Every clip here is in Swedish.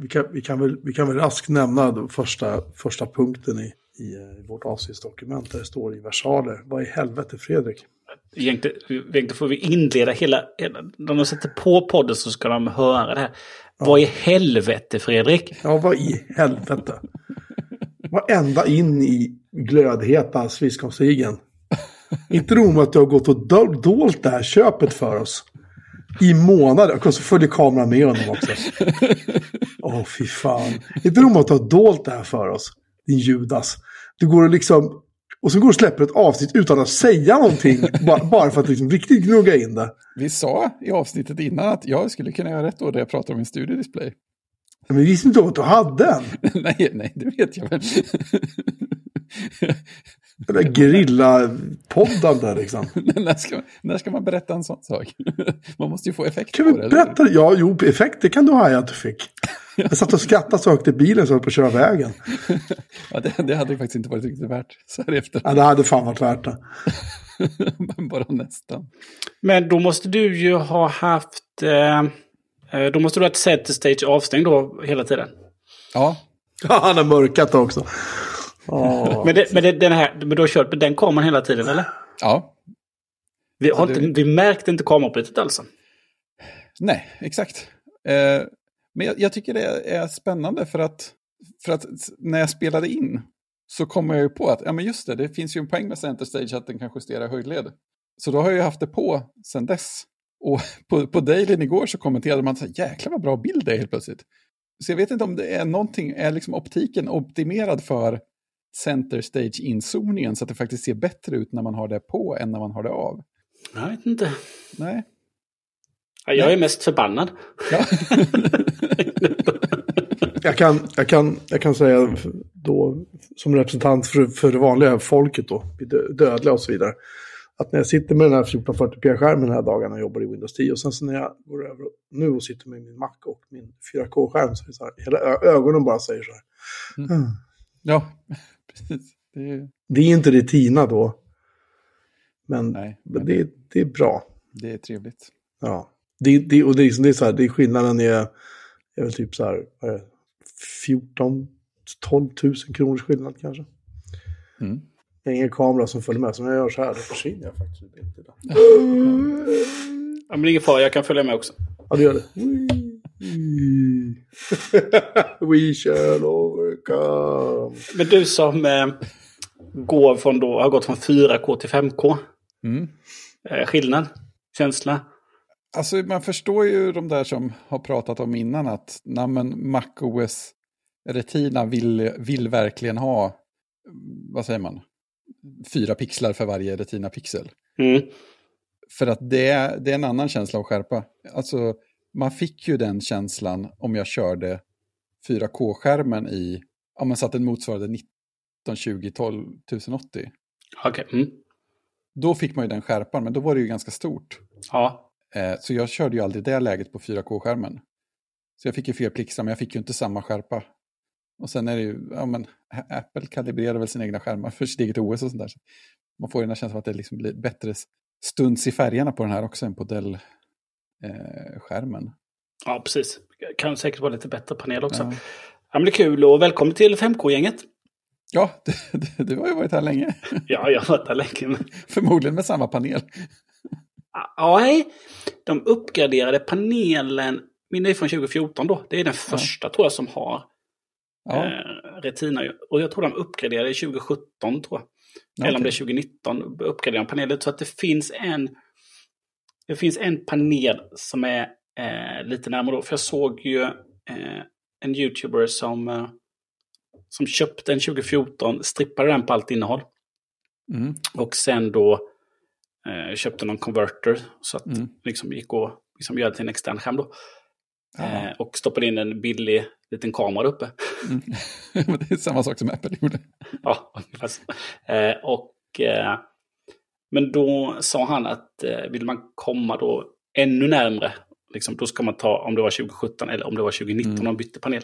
vi, kan, vi, kan väl, vi kan väl raskt nämna första, första punkten i, i, eh, vårt avsnittsdokument. Där det står i versaler. Vad i helvete Fredrik? Egentligen, egentligen får vi inleda hela. När de sätter på podden så ska de höra det här. Ja. Vad i helvete Fredrik? Ja, vad i helvete? Varenda in i glödheta Swisscom-stigen. Inte nog med att du har gått och dolt det här köpet för oss. I månader. Och så följer kameran med honom också. Åh, oh, fy fan. Inte nog med att du har dolt det här för oss. Din Judas. Du går och liksom... Och så går du och släpper ett avsnitt utan att säga någonting. bara, för att liksom riktigt gnugga in det. Vi sa i avsnittet innan att jag skulle kunna göra rätt då där jag pratar om en studiodisplay. Men vi visste inte om att du hade en. nej, nej, det vet jag väl. Där grilla-podden där liksom. när, ska, när ska man berätta en sån sak? man måste ju få effekt kan på det. Berätta? Eller? Ja, jo, effekt det kan du haja att du fick. Jag satt och skrattade så högt i bilen så jag höll på att köra vägen. ja, det, det hade faktiskt inte varit riktigt värt så här efter. Ja, det hade fan varit värt det. Bara nästan. Men då måste du ju ha haft... Eh, eh då måste du ha ett set stage avstängd då hela tiden. Ja. Ja, han har mörkat också. Oh. men, det, men, det, den här, men du har kört med den kameran hela tiden eller? Ja. Vi, har inte, vi märkte inte kamerabytet alltså? Nej, exakt. Eh, men jag, jag, tycker det är spännande för att, för att när jag spelade in så kommer jag ju på att ja, men just det, det finns ju en poäng med Center Stage att den kan justera höjdled. Så då har jag ju haft det på sedan dess. Och på, på dailyn igår så kommenterade man så här, jäklar vad bra bild det är helt plötsligt. Så jag vet inte om det är någonting, är liksom optiken optimerad för center stage inzoningen så att det faktiskt ser bättre ut när man har det på än när man har det av? Jag vet inte. Nej. Ja, jag är mest förbannad. Ja. jag, kan, jag, kan, jag kan säga då som representant för, för det vanliga folket då, dödliga och så vidare. Att när jag sitter med den här 1440p-skärmen den här dagarna och jobbar i Windows 10 och sen så när jag går över nu och sitter med min Mac och min 4K-skärm så är det så här, hela ögonen bara säger så här. Mm. Mm. Ja, precis. Det är... det är inte retina då. Men, Nej, men det, det är bra. Det är trevligt. Ja. Det, det, och det, är, det är så här, det är skillnaden är, är väl typ så här, 14 12 000 kronors skillnad kanske. Mm. Jag har ingen kamera som följer med, så när jag gör så här då försvinner jag faktiskt ur bilden. Ja, men ingen fara, jag kan följa med också. Ja, du gör det. We shall overcome. Men du som eh, går från då, har gått från 4K till 5K. Mm. Eh, skillnad? Känsla? Alltså man förstår ju de där som har pratat om innan att namn MacOS Retina vill, vill verkligen ha, vad säger man, fyra pixlar för varje Retina-pixel. Mm. För att det är, det är en annan känsla av skärpa. Alltså man fick ju den känslan om jag körde 4K-skärmen i, om man satt den motsvarade 1920 12 1080. Okej. Okay. Mm. Då fick man ju den skärpan, men då var det ju ganska stort. Ja. Eh, så jag körde ju aldrig det läget på 4K-skärmen. Så jag fick ju fler pixlar, men jag fick ju inte samma skärpa. Och sen är det ju, ja men Apple kalibrerar väl sina egna skärmar för sitt eget OS och sånt där. Så man får ju den känslan att det liksom blir bättre stunds i färgerna på den här också än på Dell eh, skärmen. Ja, precis. Kan säkert vara lite bättre panel också. Ja. Ja men det är kul och välkommen till 5K-gänget. Ja, du, du har ju varit här länge. ja, jag har varit här länge. Men... Förmodligen med samma panel. Ja, nej. De uppgraderade panelen, min är från 2014 då. Det är den första ja. tror jag som har ja. eh, Retina. Och jag tror de uppgraderade 2017 tror jag. Eller om det är 2019 uppgraderade de panelen. Så att det finns en det finns en panel som är eh, lite närmare då. För jag såg ju eh, en YouTuber som, eh, som köpte en 2014, strippade den på allt innehåll. Mm. Och sen då eh, köpte någon converter så att mm. liksom gick att liksom, göra till en extern skärm då. Eh, och stoppade in en billig liten kamera uppe. Mm. det är samma sak som Apple gjorde. ja, ungefär eh, Och eh, men då sa han att eh, vill man komma då ännu närmre, liksom, då ska man ta om det var 2017 eller om det var 2019 mm. de bytte panel.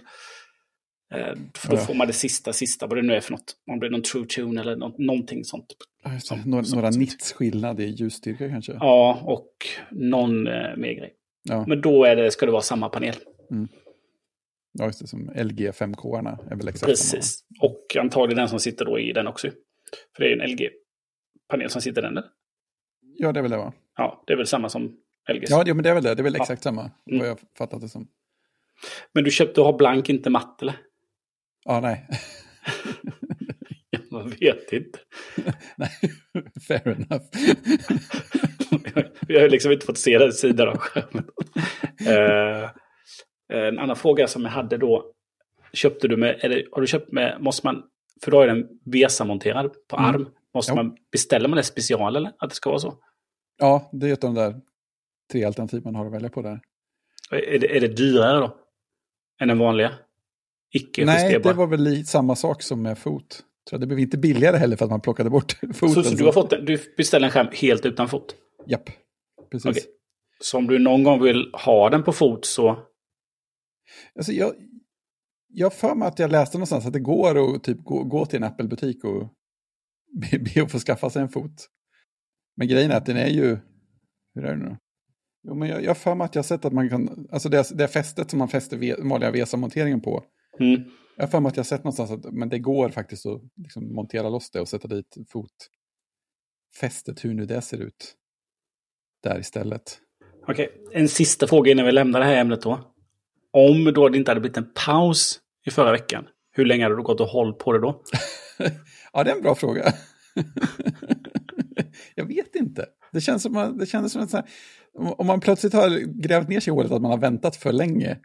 Eh, för då ja. får man det sista, sista, vad det nu är för något. Om det är någon true tune eller något, någonting sånt. Som, några några nits skillnad i ljusstyrka kanske? Ja, och någon eh, mer grej. Ja. Men då är det, ska det vara samma panel. Mm. Ja, just det, som LG 5K-arna är väl exakt Precis. Samma. Och antagligen den som sitter då i den också. För det är ju en LG-panel som sitter i den. Där. Ja, det är väl det va? Ja, det är väl samma som LGs. Ja, men det är väl det. Det är väl exakt ja. samma, mm. vad jag fattat det som. Men du köpte och har blank, inte matt eller? Ja, nej. jag vet inte. nej, fair enough. Vi har liksom inte fått se den sidan av skärmen. uh, en annan fråga som jag hade då. Köpte du med, eller har du köpt med, måste man, för då är den VESA-monterad på mm. arm. Måste jo. man, beställa man det special eller? Att det ska vara så? Ja, det är ett av de där tre alternativ man har att välja på där. Är det, är det dyrare då? Än den vanliga? Icke Nej, det var väl samma sak som med fot. Så det blev inte billigare heller för att man plockade bort foten. Så, så du, har fått, du beställer en skärm helt utan fot? Japp, precis. Okay. Så om du någon gång vill ha den på fot så... Alltså jag, jag för mig att jag läste någonstans att det går att typ gå, gå till en Apple-butik och be, be att få skaffa sig en fot. Men grejen är att den är ju... Hur är det nu? Jo, men jag har för mig att jag har sett att man kan... Alltså det, det fästet som man fäster vanliga VESA-monteringen på. Mm. Jag har för mig att jag har sett någonstans att men det går faktiskt att liksom montera loss det och sätta dit fotfästet, hur nu det ser ut. Där istället. Okej, okay. en sista fråga innan vi lämnar det här ämnet då. Om då det inte hade blivit en paus i förra veckan, hur länge hade du gått och hållit på det då? ja, det är en bra fråga. jag vet inte. Det känns som, det känns som sån här, om man plötsligt har grävt ner sig i hålet att man har väntat för länge,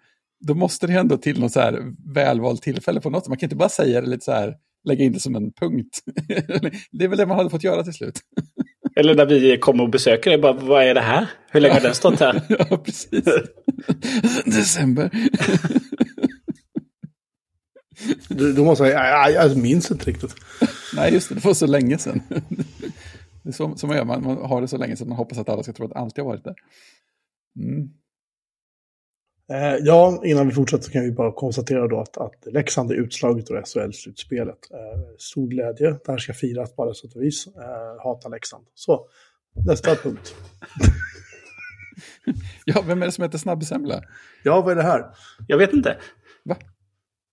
då måste det ändå till något så här välvalt tillfälle på något. Man kan inte bara säga det lite så här, lägga in det som en punkt. det är väl det man hade fått göra till slut. Eller när vi kommer och besöker dig, bara vad är det här? Hur länge har den stått här? ja, precis. December. du, du måste säga, jag, jag minns inte riktigt. Nej, just det, det var så länge sedan. Det är så, så man gör, man, man har det så länge så man hoppas att alla ska tro att det alltid har varit där. Mm. Eh, ja, innan vi fortsätter så kan vi bara konstatera då att, att Leksand är utslaget ur SHL-slutspelet. Eh, stor glädje, det här ska firas på alla sätt och vis. Eh, hata Leksand. Så, nästa punkt. ja, vem är det som heter snabbsemla? Ja, vad är det här? Jag vet inte. Va?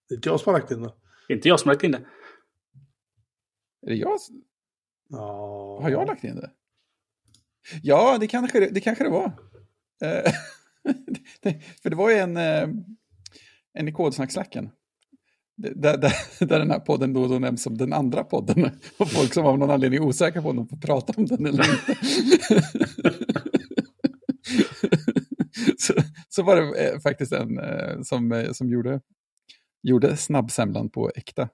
Det är inte jag som har lagt in det. Inte jag som har lagt in det. Är det jag? Oh. Har jag lagt in det? Ja, det kanske det, kanske det var. Eh, för det var ju en, eh, en i kodsnackslacken. Där, där, där den här podden då, då nämns som den andra podden. Och folk som av någon anledning är osäkra på om de får prata om den eller inte. så, så var det eh, faktiskt en som, som gjorde, gjorde snabbsemlan på äkta,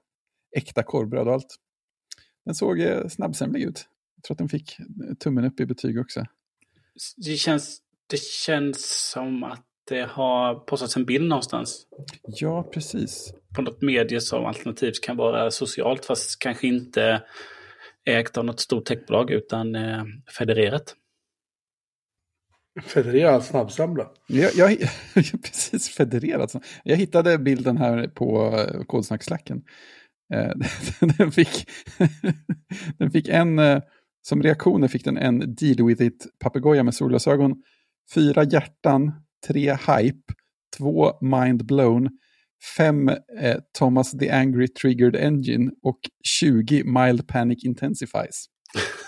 äkta korvbröd och allt. Den såg eh, snabbsämlig ut. Jag tror att den fick eh, tummen upp i betyg också. Det känns, det känns som att det har postats en bild någonstans. Ja, precis. På något medie som alternativt kan vara socialt, fast kanske inte ägt av något stort techbolag utan eh, federerat. Federerad snabbsamla. Jag, jag, precis, federerat. Jag hittade bilden här på eh, kodsnackslacken. Eh, den, fick, den fick en, eh, som reaktioner fick den en deal with it papegoja med solglasögon, fyra hjärtan, tre hype, två mind blown, fem eh, Thomas the Angry Triggered Engine och 20 mild panic intensifies.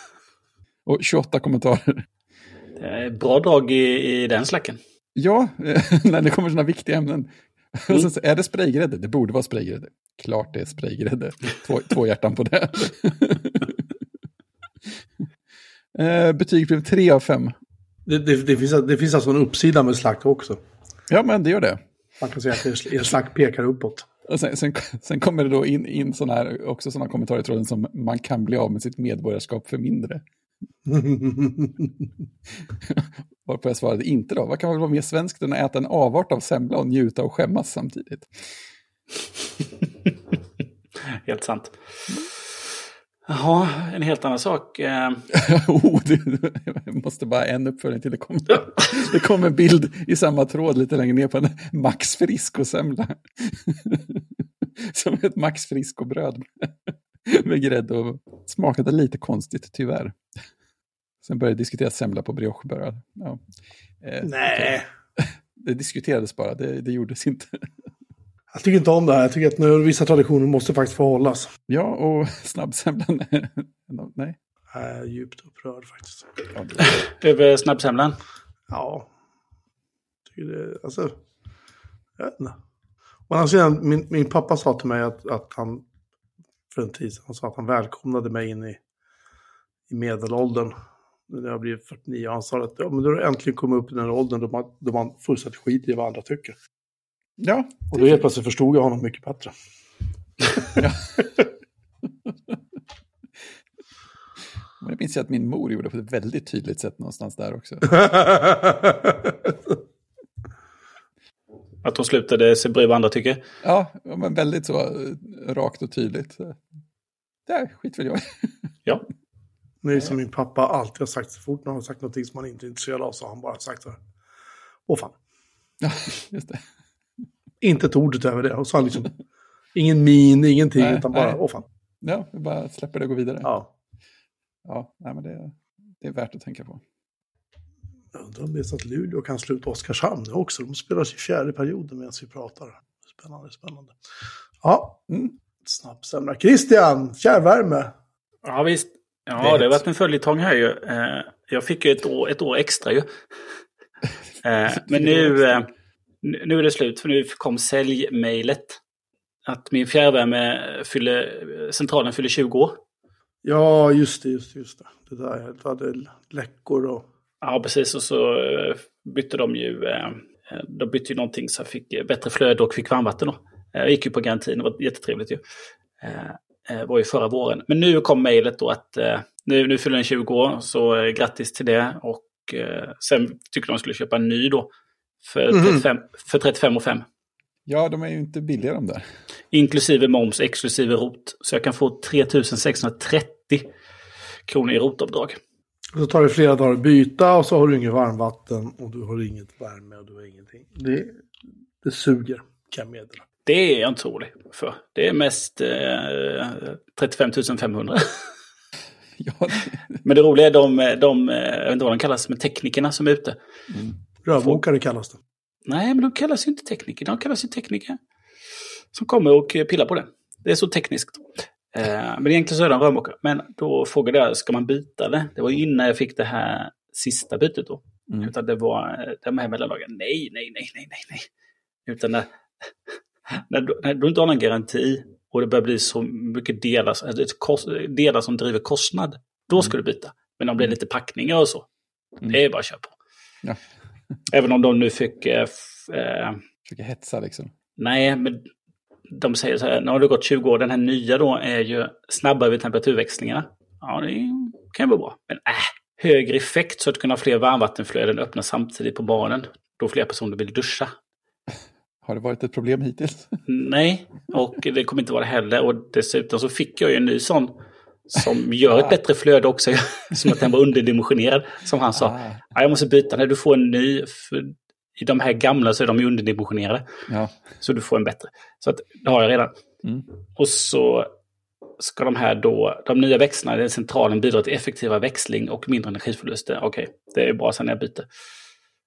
och 28 kommentarer. Bra drag i, i den slacken. Ja, när det kommer sådana viktiga ämnen. Mm. Är det spraygrädde? Det borde vara spraygrädde. Klart det är spraygrädde. Två, två hjärtan på det. eh, betyg blev tre av fem. Det, det, det, finns, det finns alltså en uppsida med slack också. Ja, men det gör det. Man kan säga att en slack pekar uppåt. Och sen, sen, sen, kommer det då in, in såna här, också sådana kommentarer i tråden som man kan bli av med sitt medborgarskap för mindre. Varpå jag svarade inte då. Vad kan väl vara mer svenskt än att äta en avart av semla och njuta och skämmas samtidigt? Helt sant. Jaha, en helt annan sak. Eh. oh, det måste bara en uppföljning till. Det kom, det kom en bild i samma tråd lite längre ner på en Max Frisco-semla. Som ett Max Frisco-bröd med grädde och smakade lite konstigt tyvärr. Sen började diskuteras semla på briochebröd. Ja. Eh, Nej. Det diskuterades bara, det, det gjordes inte. Jag tycker inte om det här. Jag tycker att nu, vissa traditioner måste faktiskt få hållas. Ja, och snabbsemlan. Nej. Jag är djupt upprörd faktiskt. Över snabbsemlan? Ja. Tycker det, alltså, jag vet inte. Å andra sidan, min, min pappa sa till mig att, att han för en tid sedan, han sa att han välkomnade mig in i, i medelåldern. När jag blev 49, han sa att ja, men då har du äntligen kommit upp i den åldern då man, då man fullständigt skiter i vad andra tycker. Ja. Och då helt plötsligt förstod jag honom mycket bättre. ja. Men det minns jag att min mor gjorde på ett väldigt tydligt sätt någonstans där också. Att hon slutade se bry vad andra tycker? Ja, men väldigt så eh, rakt och tydligt. Det skit väl jag Ja. Det är som min pappa alltid har sagt, så fort någon har sagt någonting som man inte är intresserad av så har han bara sagt så här. Åh fan. Ja, just det. Inte ett ord utöver det. Och så han liksom ingen min, ingenting, Nej, utan bara nej. åh fan. Ja, vi bara släpper det och går vidare. Ja. Ja, nej, men det, det är värt att tänka på. Jag undrar om det är så att Luleå kan sluta Oskarshamn nu också. De spelar sig i fjärde perioden medan vi pratar. Spännande, spännande. Ja, Mm. snabbsemla. Christian, fjärrvärme. Ja, visst. Ja, Vet. det har varit en följetong här ju. Eh, Jag fick ju ett år, ett år extra ju. Eh, Men nu, nu är det slut, för nu kom säljmejlet. Att min fjärrvärme fyller, centralen fyller 20 år. Ja, just det, just det, just det. Det där, det hade läckor och... Ja, precis. Och så eh, bytte de ju, eh, de bytte ju någonting så jag fick eh, bättre flöde och fick varmvatten då. Eh, Jag gick ju på garantin, det var jättetrevligt ju. Eh, eh, var ju förra våren. Men nu kom mejlet då att eh, nu, nu fyller den 20 år, så eh, grattis till det. Och eh, sen tyckte de skulle köpa en ny då. För Mhm. 35, för 35 och 5. Ja, de är ju inte billiga de där. Inklusive moms, exklusive rot. Så jag kan få 3630 kronor i rotavdrag. och så tar det flera dagar att byta och så har du inget varmvatten och du har inget värme och du har ingenting. Det, det suger, kan jag meddela. Det är jag inte orolig för. Det är mest eh, 35 500. Ja, det, Men det roliga är de, de, eh, jag vet inte vad de kallas, men teknikerna som är ute. Rörmokare kallas det. Nej, men de kallas ju inte tekniker. De kallas ju tekniker. Som kommer och pillar på det. Det är så tekniskt. Eh, men egentligen så är de rörmokare. Men då frågade jag, ska man byta det? Det var ju innan jag fick det här sista bytet då. Mm. Utan det var eh, de här mellanlagen. Nej, nej, nej, nej, nej, nej. Utan när, när, du, när du inte har någon garanti och det börjar bli så mycket delar, alltså delar som driver kostnad. Då ska du byta. Men om det är lite packningar och så. Mm. Det är bara att köra på. Ja. Även om de nu fick... Eh, eh, försöker hetsa liksom. nej, men de säger så här, nu har det gått 20 år, den här nya då är ju snabbare vid temperaturväxlingarna. Ja, det kan ju vara bra. Men äh, högre effekt så att kunna ha fler varmvattenflöden öppna samtidigt på barnen. Då fler personer vill duscha. Har det varit ett problem hittills? Nej, och det kommer inte vara det heller. Och dessutom så fick jag ju en ny sån som gör ett bättre flöde också. som att den var underdimensionerad, som han sa. Ah, Ja, jag måste byta den, du får en ny. I de här gamla så är de ju underdimensionerade. ja. Så du får en bättre. Så att, det har jag redan. Mm. Och så ska de här då, de nya växlarna i centralen bidra till effektivare växling och mindre energiförluster. Okej, det är bra sen när jag byter.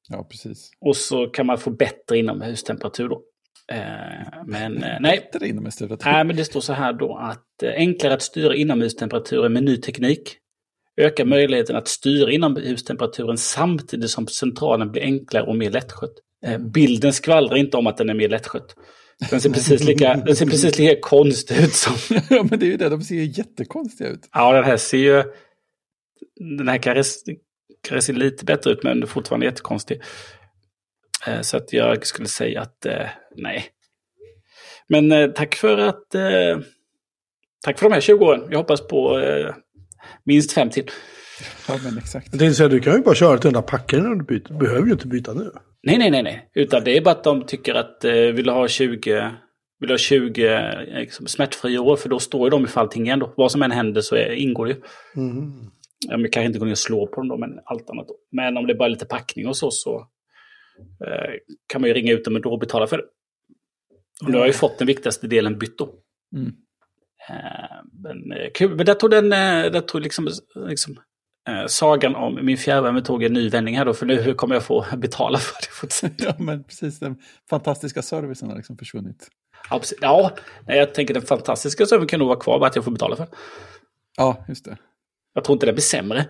ja, precis. Och så kan man få bättre inomhustemperatur då. Eh, men eh, nej. Nej, men det står så här då att eh, enklare att styra inomhustemperaturen med ny teknik. Ökar möjligheten att styra inomhustemperaturen samtidigt som centralen blir enklare och mer lättskött. Bilden skvallrar inte om att den är mer lättskött. Den ser precis lika, den ser precis lika konstig ut som... ja, men det är ju det. De ser ju jättekonstiga ut. Ja, den här ser ju... Den här kanske kanske ser lite bättre ut, men fortfarande jättekonstig. Eh, så att jag skulle säga att eh, nej. Men eh, tack för att... Eh, tack för de här 20 åren. Jag hoppas på eh, minst fem till. Ja, men exakt. Jag säga, du kan ju bara köra till den där packen när du byter. Du behöver ju inte byta nu. Nej, nej, nej, nej. Utan det är bara att de tycker att eh, vill ha 20, vill ha 20 eh, liksom, smärtfria år, för då står ju de i fallting ändå. Vad som än händer så är, ingår det ju. Mm. Ja, men kanske inte gå ner och slå på dem då, men allt annat då. Men om det är bara lite packning och så, så kan man ju ringa ut dem och då betala för det. Och nu har jag ju fått den viktigaste delen bytt då. Mm. Eh, men eh, kul. Men där tog den, eh, där tog liksom, liksom eh, sagan om min fjärrvärme tog en ny vändning här då, för nu kommer jag få betala för det. Ja, men precis. Den fantastiska servicen har liksom försvunnit. Ja, precis. ja nej, jag tänker den fantastiska servern kan nog vara kvar, bara att jag får betala för den. Ja, just det. Jag tror inte det blir sämre.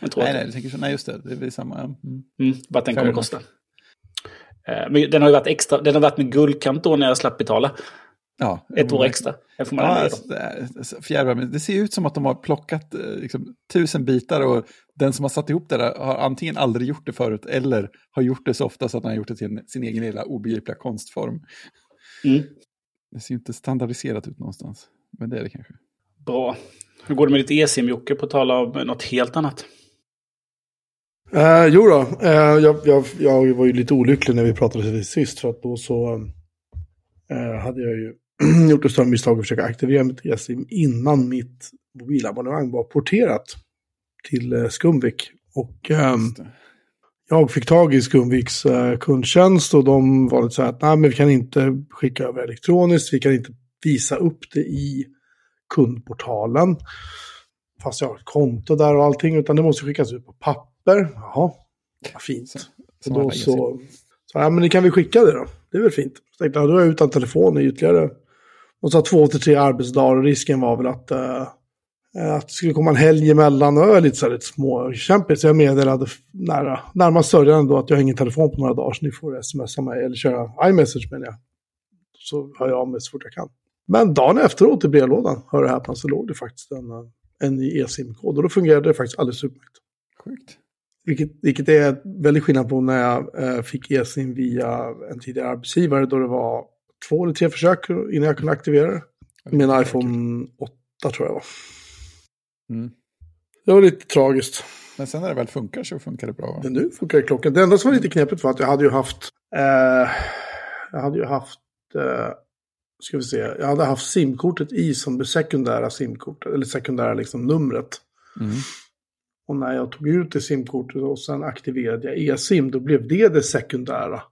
Jag tror Nej, nej, du tänker så. Nej, just det. Det blir samma. Mm. Mm, att den kommer kosta. Men den har ju varit extra, den har varit med guldkant då när jag slapp betala. Ja, Ett år extra. Det får man Ja, alltså, det, ser ut som att de har plockat eh, liksom, tusen bitar och den som har satt ihop det där har antingen aldrig gjort det förut eller har gjort det så ofta så att han har gjort det till en, sin egen lilla obegripliga konstform. Mm. Det ser ju inte standardiserat ut någonstans, men det är det kanske. Bra. Hur går det med ditt eSIM Jocke på att tala om något helt annat? Eh, jo då, eh, jag, jag, jag var ju lite olycklig när vi pratade sist. För att då så eh, hade jag ju gjort ett större misstag att försöka aktivera mitt eSIM innan mitt mobilabonnemang var porterat till eh, Skumvik. Och ehm, jag fick tag i Skumviks eh, kundtjänst och de var lite så här att nej men vi kan inte skicka över elektroniskt, vi kan inte visa upp det i kundportalen. Fast jag har ett konto där och allting, utan det måste skickas ut på papper. Jaha, vad fint. Så- då så, så, ja men kan vi skicka det då? Det är väl fint. Så tänkte jag, då är jag utan telefon i ytterligare, och så två till tre arbetsdagar och risken var väl att, eh, att det skulle komma en helg emellan och jag är lite så här lite småkämpigt. Så jag meddelade nära, närmast sörjan då att jag har ingen telefon på några dagar så ni får smsa mig eller köra iMessage menar jag. Så hör jag av mig så fort jag kan. Men dagen efteråt i brevlådan, hör det här, så låg det faktiskt en, eh, en ny e-sim-kod och då fungerade det faktiskt alldeles utmärkt. Sjukt. Vilket, vilket är väldigt skillnad på när jag eh, fick e-sim via en tidigare arbetsgivare då det var två eller tre försök innan jag kunde aktivera det. Med en iPhone 8 tror jag var. Mm. Det var lite tragiskt. Men sen när det väl funkar så funkar det bra. Men nu funkar klockan. Det enda som var lite knepigt var att jag hade ju haft... Eh, jag hade ju haft... Eh, ska vi se. Jag hade haft simkortet i som det sekundära simkortet. Eller sekundära liksom numret. Mm. Och när jag tog ut det simkortet och sen aktiverade jag e-sim, då blev det det sekundära.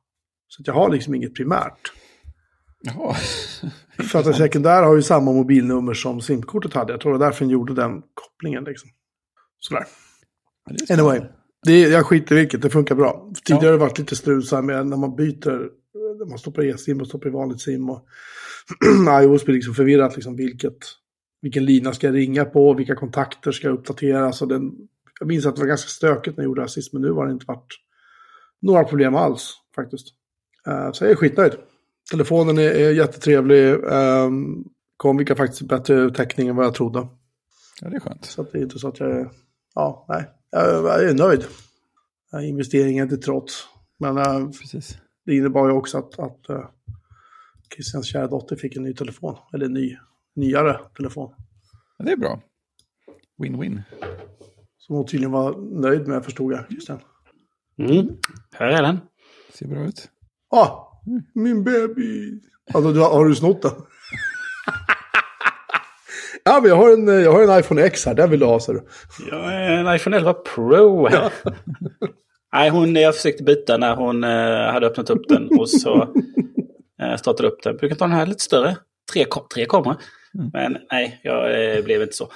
Så att jag har liksom inget primärt. Jaha. För att det sekundära har ju samma mobilnummer som simkortet hade. Jag tror det var därför den gjorde den kopplingen. Liksom. Sådär. Ja, det är. Anyway, jag skiter i vilket, det funkar bra. Tidigare har det varit lite strul med när man byter, när man stoppar e-sim och stoppar i vanligt sim. Och iOS blir liksom förvirrat liksom vilket, vilken lina ska jag ringa på, vilka kontakter ska uppdateras. Och den, jag minns att det var ganska stökigt när jag gjorde det här sist, men nu har det inte varit några problem alls faktiskt. Eh, så jag är skitnöjd. Telefonen är, är jättetrevlig. Um, Comviq har faktiskt bättre täckning än vad jag trodde. Ja, det är skönt. Så det är inte så att jag. Ja, nej. Jag, jag är nöjd. Eh, Investeringen till trots. Men eh, Precis. det innebar ju också att, att uh, Christians kära dotter fick en ny telefon. Eller en ny, nyare telefon. Ja, det är bra. Win-win. Som hon tydligen var nöjd med, förstod jag, Christian. Mm. Här är den. Ser bra ut. Ah, min baby! Alltså, du, har har du snott den? ja, men jag har, en, jag har en iPhone X här, den vill du ha, sa du. Jag är en iPhone 11 Pro här. Nej, hon, jag försökte byta när hon eh, hade öppnat upp den och så eh, startade upp den. Brukar ta den här lite större. Tre, tre kameror. Men nej, jag eh, blev inte så.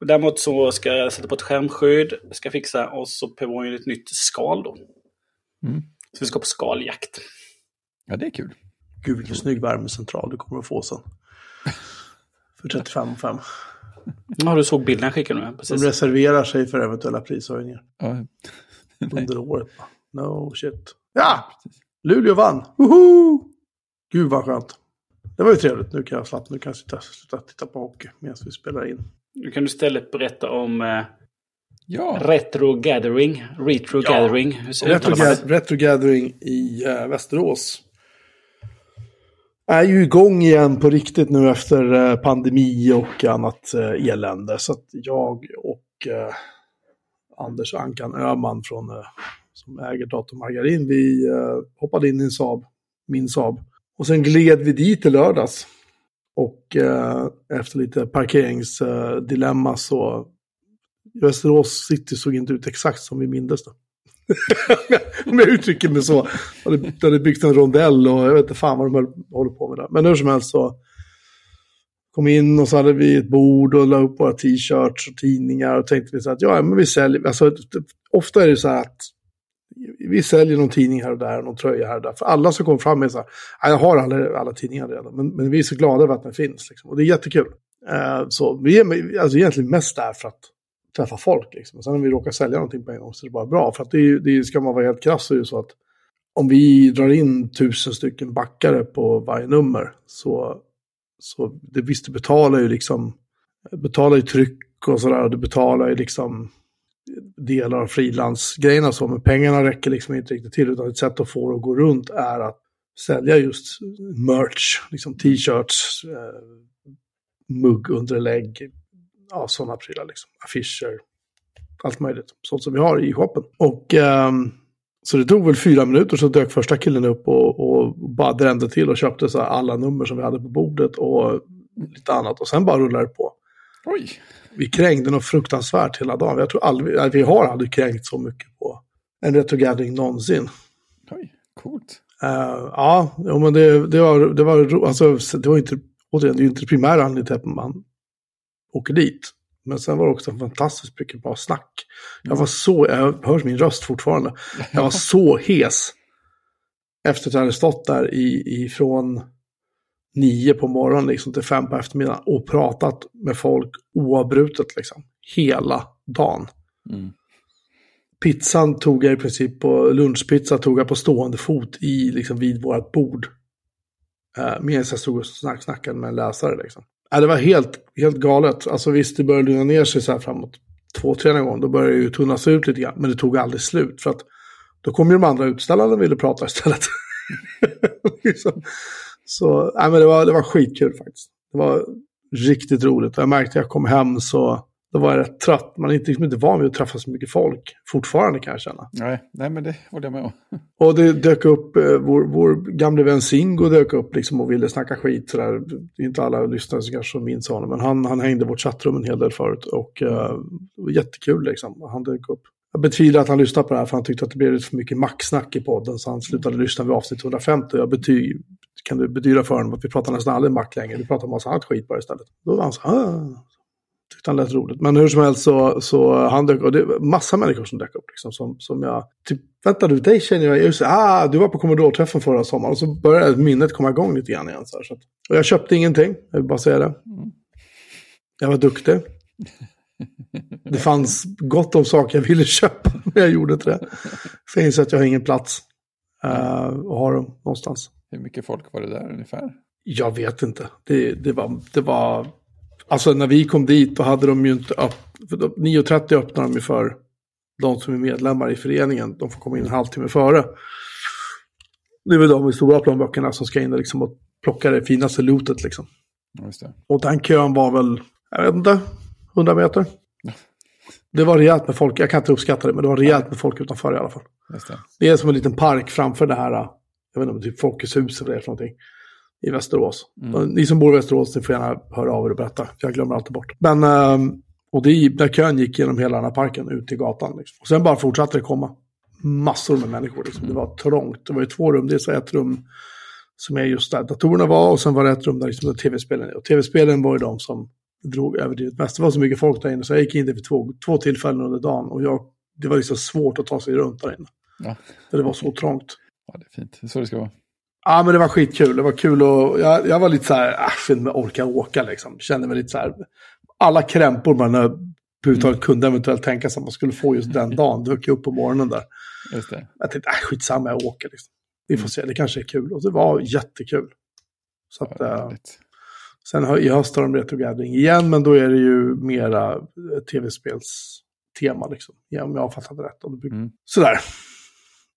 Däremot så ska jag sätta på ett skärmskydd, ska fixa och så behöver ju ett nytt skal då. Mm. Så vi ska på skaljakt. Ja, det är kul. Gud, vilken snygg värmecentral du kommer att få sen. För 35 5. Ja, du såg bilden jag skickade nu. De Precis. reserverar sig för eventuella prishöjningar Ja, under året. No shit. Ja! Luleå vann! Woho! Gud vad skönt. Det var ju trevligt. Nu kan jag slappna. Nu kan jag sitta, sluta titta på hockey medan vi spelar in. Nu kan du istället berätta om eh, ja. Retro Gathering. Retro Ja. Gathering. Retro? Ga- Retro Gathering i eh, Västerås. Är ju igång igen på riktigt nu efter eh, pandemi och annat eh, elände. Så att jag och eh, Anders Ankan Öhman från, eh, som äger Dator Margarin, vi eh, hoppade in i en Saab, min Saab. Och sen gled vi dit i lördags. Och eh, efter lite parkeringsdilemma så Västerås city såg inte ut exakt som vi mindes det. Om jag uttrycker mig så. Det hade, hade byggt en rondell och jag vet inte fan vad de höll- håller på med där. Men hur som helst så kom in och så hade vi ett bord och la upp våra t-shirts och tidningar och tänkte vi så att ja, men vi säljer. Alltså, ofta är det så här att vi säljer någon tidning här och där, någon tröja här och där. För alla som kommer fram med så här, jag har alla, alla tidningar redan, men, men vi är så glada över att den finns. Liksom. Och det är jättekul. Eh, så vi är alltså, egentligen mest där för att träffa folk. Liksom. Och sen om vi råkar sälja någonting på en gång så är det bara bra. För att det, är det ska man vara helt krass så är det så att om vi drar in tusen stycken backare på varje nummer så, så det, visst, det betalar ju liksom, betalar ju tryck och sådär, det betalar ju liksom delar av frilansgrejerna och så, men pengarna räcker liksom inte riktigt till, utan ett sätt att få det att gå runt är att sälja just merch, liksom t-shirts, eh, muggunderlägg, ja, sådana prylar liksom, affischer, allt möjligt, sånt som vi har i shoppen. Och eh, så det tog väl fyra minuter så dök första killen upp och, och bara drände till och köpte så här alla nummer som vi hade på bordet och lite annat. Och sen bara rullade det på. Oj, vi krängde något fruktansvärt hela dagen. Jag tror aldrig, vi har aldrig kränkt så mycket på en retrogathering någonsin. oj, coolt. Eh, ja, men det, det var, det var, alltså, det var inte, återigen, det är ju inte primära anledningen till att man åker dit. Men sen var det också fantastiskt mycket bra snack. Jag var så, jag hör min röst fortfarande. Jag var så hes. Efter att jag hade stått där i, ifrån nio på morgonen liksom, till fem på eftermiddagen och pratat med folk oavbrutet liksom. Hela dagen. Mm. Pizzan tog jag i princip på, lunchpizza tog jag på stående fot i, liksom vid vårt bord. Uh, medan jag stod och snack, snackade med en läsare liksom. Ja, det var helt, helt galet. Alltså visst, det började lugna ner sig så här framåt två, tre gånger. Då började det ju tunnas ut lite grann. Men det tog aldrig slut. För att då kom ju de andra utställarna och ville prata istället. liksom. Så, nej, men det var, det var skitkul faktiskt. Det var riktigt roligt. Och jag märkte att jag kom hem så då var jag rätt trött. Man är inte, liksom inte van vid att träffa så mycket folk. Fortfarande kan jag känna. Nej, nej, men det håller jag med om. Och det dök upp, eh, vår, vår gamle vän Singo dök upp liksom och ville snacka skit. Sådär. Det är inte alla lyssnare som kanske minns honom, men han, han hängde i vårt chattrum en hel del förut. Och uh, det var jättekul liksom. Han dök upp. Jag betvivlar att han lyssnade på det här för han tyckte att det blev lite för mycket macksnack i podden. Så han slutade lyssna vid avsnitt 150. Jag bety, kan du bedyra för honom att vi pratar nästan aldrig mack längre. Vi pratar om massa annat skit bara istället. Då var han så ah. Tyckte han lät roligt. Men hur som helst så, så han dök och det var massa människor som dök upp. Liksom, som, som jag, typ, vänta du, dig känner jag, just, ah, du var på Commodore-träffen förra sommaren. Och så började minnet komma igång lite grann igen. Så här, så att, och jag köpte ingenting, jag vill bara säga det. Jag var duktig. Det fanns gott om saker jag ville köpa, men jag gjorde inte det. För jag inser att jag har ingen plats uh, att ha dem någonstans. Hur mycket folk var det där ungefär? Jag vet inte. Det, det, var, det var... Alltså när vi kom dit då hade de ju inte öpp... för då- 9.30 öppnar de ju för de som är medlemmar i föreningen. De får komma in en halvtimme före. Det är väl de med stora plånböckerna som ska in och, liksom och plocka det finaste lootet liksom. Och den kön var väl, jag vet inte, 100 meter. Det var rejält med folk, jag kan inte uppskatta det, men det var rejält med folk utanför i alla fall. Det. Det är som en liten park framför det här, jag vet inte, typ Folkets hus eller det för någonting. I Västerås. Och Ni som bor i Västerås, ni får gärna höra av er och berätta. Jag glömmer alltid bort. Men, ehm, och det, är- där kön gick genom hela den här parken ut till gatan. Liksom. Och sen bara fortsatte det komma. Massor med människor. Liksom. Det var trångt. Det var ju två rum. Det är så ett rum som är just där datorerna var. Och sen var det ett rum där, liksom, där tv-spelen är. Och tv-spelen var ju de som drog överdrivet mest. Det var så mycket folk där inne så jag gick in där vid två, två tillfällen under dagen. Och jag, det var liksom svårt att ta sig runt där inne. Ja. För det var så trångt. Ja, det är fint. Det är så det ska vara. Ja, men det var skitkul. Det var kul och jag, jag var lite så här, ah, inte om jag orkar åka liksom. Kände mig lite så här, alla krämpor man överhuvudtaget kunde eventuellt tänka sig att man skulle få just den dagen, dök upp på morgonen där. Just det. Jag tänkte, äh, skitsamma, jag åker liksom. Vi får se, det kanske är kul. Och det var jättekul. Så att, Ja, eh, sen i höst har de Retro Gathering igen, men då är det ju mera eh, tv-spelstema liksom. Ja, om jag har fattat rätt. Och det blir- Mm. Sådär.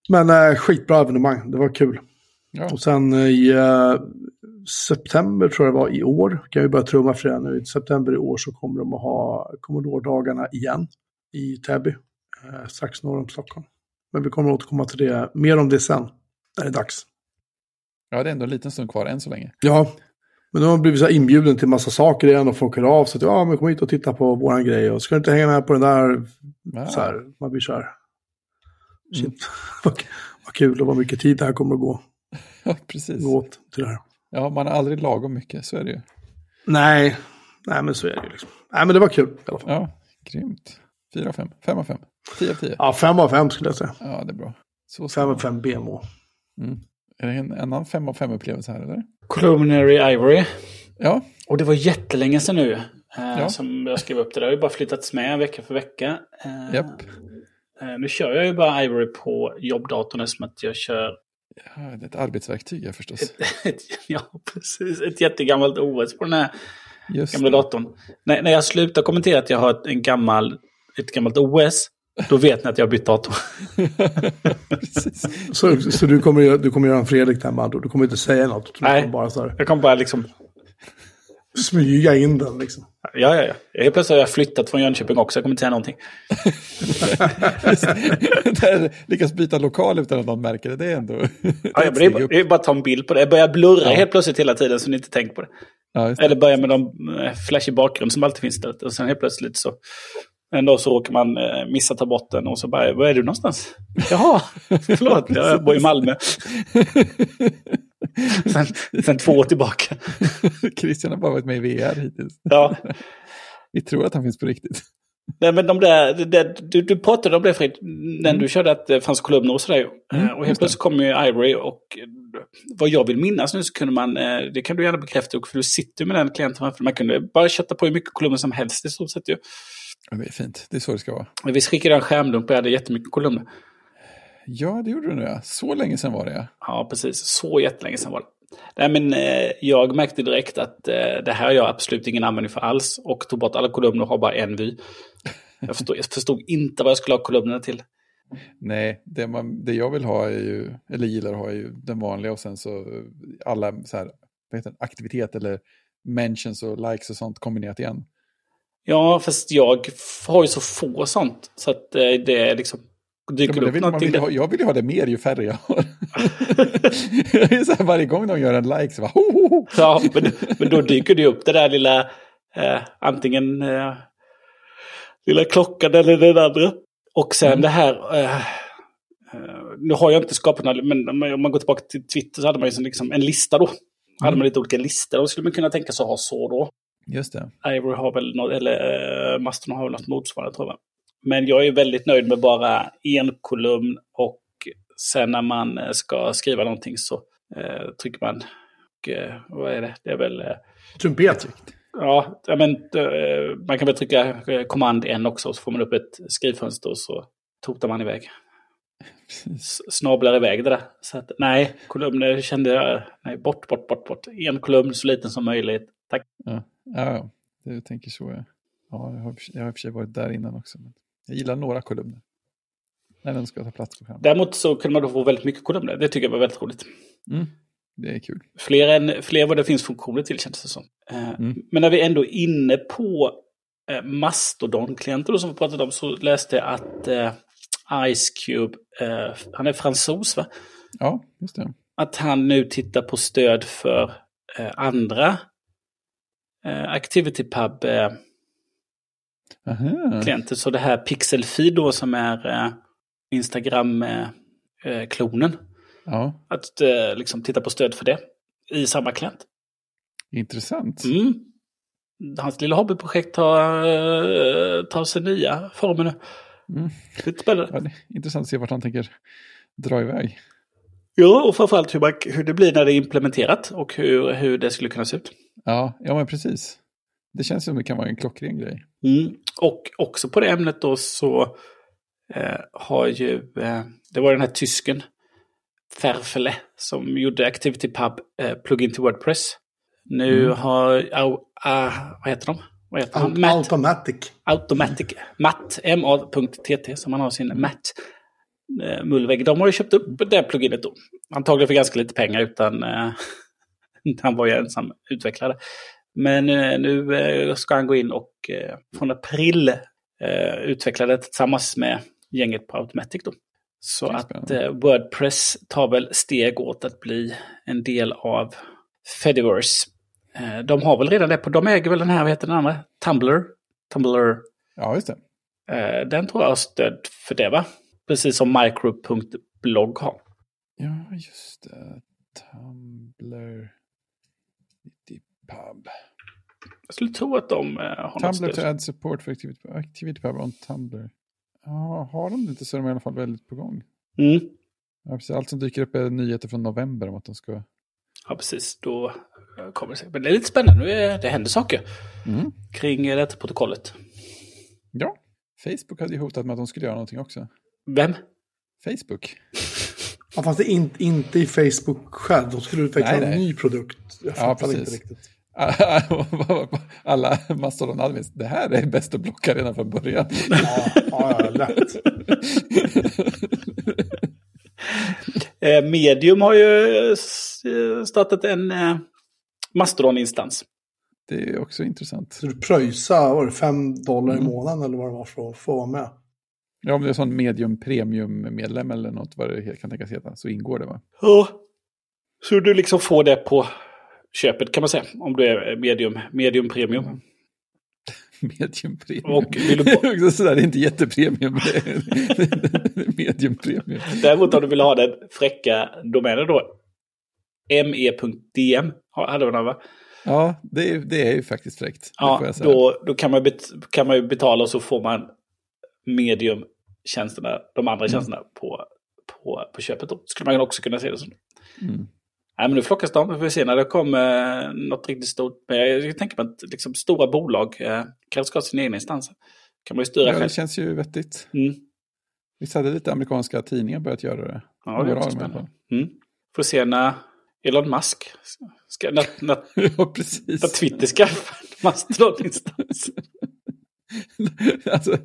Men eh, skitbra evenemang, det var kul. Ja. Och sen i eh, september tror jag det var i år, kan vi börja trumma för det nu, i september i år så kommer de att ha Commodore-dagarna igen i Täby, eh, strax norr om Stockholm. Men vi kommer att återkomma till det, mer om det sen, när det är dags. ja, det är ändå en liten stund kvar än så länge. Ja, men nu har man blivit så inbjuden till massa saker igen och folk hör av sig. Ja, men kom hit och titta på våran grej och ska du inte hänga med på den där, Ja. så här, man blir så här. Shit, vad, vad kul och vad mycket tid det här kommer att gå, Ja, precis. gå åt till det här. Ja, man har aldrig lagom mycket, så är det ju. Nej, nej men så är det ju liksom. Nej men det var kul i alla fall. Ja, grymt. 4 av 5. 5 av 5. 10 av 10. Ja, 5 av 5 skulle jag säga. Ja, det är bra. Så ska 5 det av 5 BMO. Mm. Är det en annan 5 av 5 upplevelse här eller? Columnary Ivory. Ja, Och det var jättelänge sedan nu. Eh, Ja. Som jag skrev upp det. Det har ju bara flyttats med vecka för vecka. Eh, Japp. Eh, nu kör jag ju bara Ivory på jobbdatorn eftersom att jag kör ja det är ett arbetsverktyg ja, förstås. ett, ja, precis, ett jättegammalt OS på den här Just gamla det. datorn. När, när jag slutar kommentera att jag har ett, en gammal, ett gammalt OS, då vet ni att jag har bytt dator. Så, så du, kommer, göra- du kommer göra en Fredrik där med. Du kommer inte säga något. Du Nej. kommer bara så här, Jag kommer bara liksom, smyga in den liksom. Ja, ja, ja. Helt plötsligt har jag flyttat från Jönköping också, jag kommer inte säga någonting. Där lyckas byta lokal utan att någon märker det. Det är ändå... Ja, ja, det, är, bara- det är bara att ta en bild på det. Jag börjar blurra helt plötsligt hela tiden så ni inte tänker på det. Ja, det. Eller börja med någon eh, flashig bakgrund som alltid finns där. Och sen helt plötsligt så... En dag så råkar man eh, missa ta bort den och så bara, var är du någonstans? Jaha, förlåt, jag bor i Malmö. sen, sen två år tillbaka. Christian har bara varit med i VR hittills. Ja, Vi tror att han finns på riktigt. Nej, men de där, det, det, du, du pratade om det Fred, när du körde att det fanns kolumner och sådär. Mm, Eh, och helt plötsligt kom ju Ivory och eh, vad jag vill minnas nu så kunde man, eh, det kan du gärna bekräfta, för du sitter med den klienten framför man kunde bara kötta på hur mycket kolumner som helst i stort sett ju. Det är fint, det är så det ska vara. Vi skickade en skärmdump och jag hade jättemycket kolumner. Ja, det gjorde du nu. Så länge sedan var det ja. Ja, precis. Så jättelänge sedan var det. Nej, men eh, jag märkte direkt att eh, det här har jag absolut ingen användning för alls. Och tog bort alla kolumner och har bara en vy. Jag förstod, jag förstod inte vad jag skulle ha kolumnerna till. Nej, det, man, det jag vill ha är ju, eller gillar att ha är ju den vanliga och sen så eh, alla så här, vad heter det, aktivitet eller mentions och likes och sånt kombinerat igen. Ja, fast jag har ju så få sånt. Så att eh, det är liksom... Ja, Dyker men det vill, någonting vill ha, jag vill ju ha det mer ju färre jag har. Så här, varje gång de gör en like så bara ho, ho, ho. Ja, men, men då dyker det upp det där lilla... Eh, antingen eh, lilla klockan eller den andra. Och sen Mm. det här... Eh, eh, nu har jag inte skapat några, men om man går tillbaka till Twitter så hade man ju som liksom en lista då. Hade Mm. man lite olika listor. Då skulle man kunna tänka sig att ha så då. Just det. Ivory har väl något, eller eh, Mastodon har väl något motsvarande tror jag. Men jag är väldigt nöjd med bara en kolumn och sen när man eh, ska skriva någonting så eh, trycker man, och, eh, vad är det, det är väl, eh, Trumpet. ja, men, eh, man kan väl trycka command N också så får man upp ett skrivfönster och så totar man iväg. Snablar iväg det där. Så att, nej, kolumner kände jag, nej, bort, bort, bort, bort. En kolumn så liten som möjligt. Tack. Ja, ja, ja. du tänker så. Ja, ja jag, har, jag har i och för sig varit där innan också. Men jag gillar några kolumner. När den ska ta plats. Däremot så kunde man då få väldigt mycket kolumner. Det tycker jag var väldigt roligt. Mm, det är kul. Fler, än, fler vad det finns funktioner till känns det som. Eh, Mm. Men när vi ändå är inne på eh, Mastodon-klienter som vi pratade om så läste jag att eh, Ice Cube, han är fransos va? Ja, just det. Att han nu tittar på stöd för andra eh, ActivityPub-klienter. Aha. Så det här Pixelfeed då som är eh, Instagram-klonen. Ja, att eh, liksom titta på stöd för det i samma klient. intressant. Mm. Hans lilla hobbyprojekt tar, eh, tar sig nya former nu. Mm. Ja, det är intressant att se vart han tänker dra iväg. Ja, och framförallt hur, man, hur det blir när det är implementerat och hur, hur det skulle kunna se ut. Ja, ja men precis. Det känns som det kan vara en klockren grej. Mm. Och också på det ämnet då så eh, har ju, eh, det var den här tysken, Ferfele, som gjorde ActivityPub eh, plugin till Wordpress. Nu Mm. har, au, ah, vad heter de? Vad heter han? Matt. Automatic. Automatic, Matt, ma.tt, som han har sin Matt eh, mullvägg. De har ju köpt upp det pluginet då. Antagligen för ganska lite pengar utan eh, han var ju ensam utvecklare. Men eh, nu eh, ska han gå in och eh, från april utveckla det tillsammans med gänget på Automatic då. Så att Wordpress tar väl steg åt att bli en del av Fediverse. De har väl redan det på, de äger väl den här, vad heter den andra? Tumblr? Tumblr. Ja, just det. Den tror jag har stöd för det va? Precis som micro.blog har. Ja, just det. Tumblr. Pub. Jag skulle tro att de eh, har något Tumblr to stöd. add support for activity, activity on Tumblr. Ja, har de det inte så är de i alla fall väldigt på gång. Mm. Ja, precis. Allt som dyker upp är nyheter från november om att de ska... Ja, precis. Då eh, kommer det säkert. Men det är lite spännande. Nu är, det händer saker Mm. kring eh, detta protokollet. Ja, Facebook hade ju hotat med att de skulle göra någonting också. Vem? Facebook. Ja, fast det är inte, inte i Facebook själv. De skulle utveckla Nej, en nej. ny produkt. Jag Ja, fattar inte precis. riktigt. Alla Mastodon-admins, det här är bäst att blocka redan från början. Ja, ja, lätt. Eh, Medium har ju eh, startat en eh, Mastodon-instans. Det är också intressant. Så du pröjsade, var det 5 dollar i Mm. månaden eller vad det var för att få vara med? Ja, om det är sån medium premium-medlem eller något vad det kan tänkas heta, så ingår det va? Ja. Så du liksom får det på köpet kan man säga. Om du är medium, medium premium. Medium premium. Och vill du sådär, det är inte jättepremium. medium premium. Däremot om du vill ha den fräcka domänen då. me.dm hade vi den va? Ja, det är, det är ju faktiskt fräckt. Ja, då, då kan, man kan man ju betala och så får man medium-tjänsterna, de andra tjänsterna på, på, på köpet. Då. Skulle man också kunna se det som. Mm. Nej, men nu flockas de. Vi får se när det kommer eh, något riktigt stort. Men jag, tänker på att liksom, stora bolag eh, kanske ska ha sina egna instanser. kan man ju styra Ja, själv. det känns ju vettigt. Mm. Visst hade lite amerikanska tidningar börjat göra det? Ja, det är också spännande. Mm. Får se när Elon Musk, ska, när, när, ja, när precis. Twitter skaffar en mastodontinstans. alltså,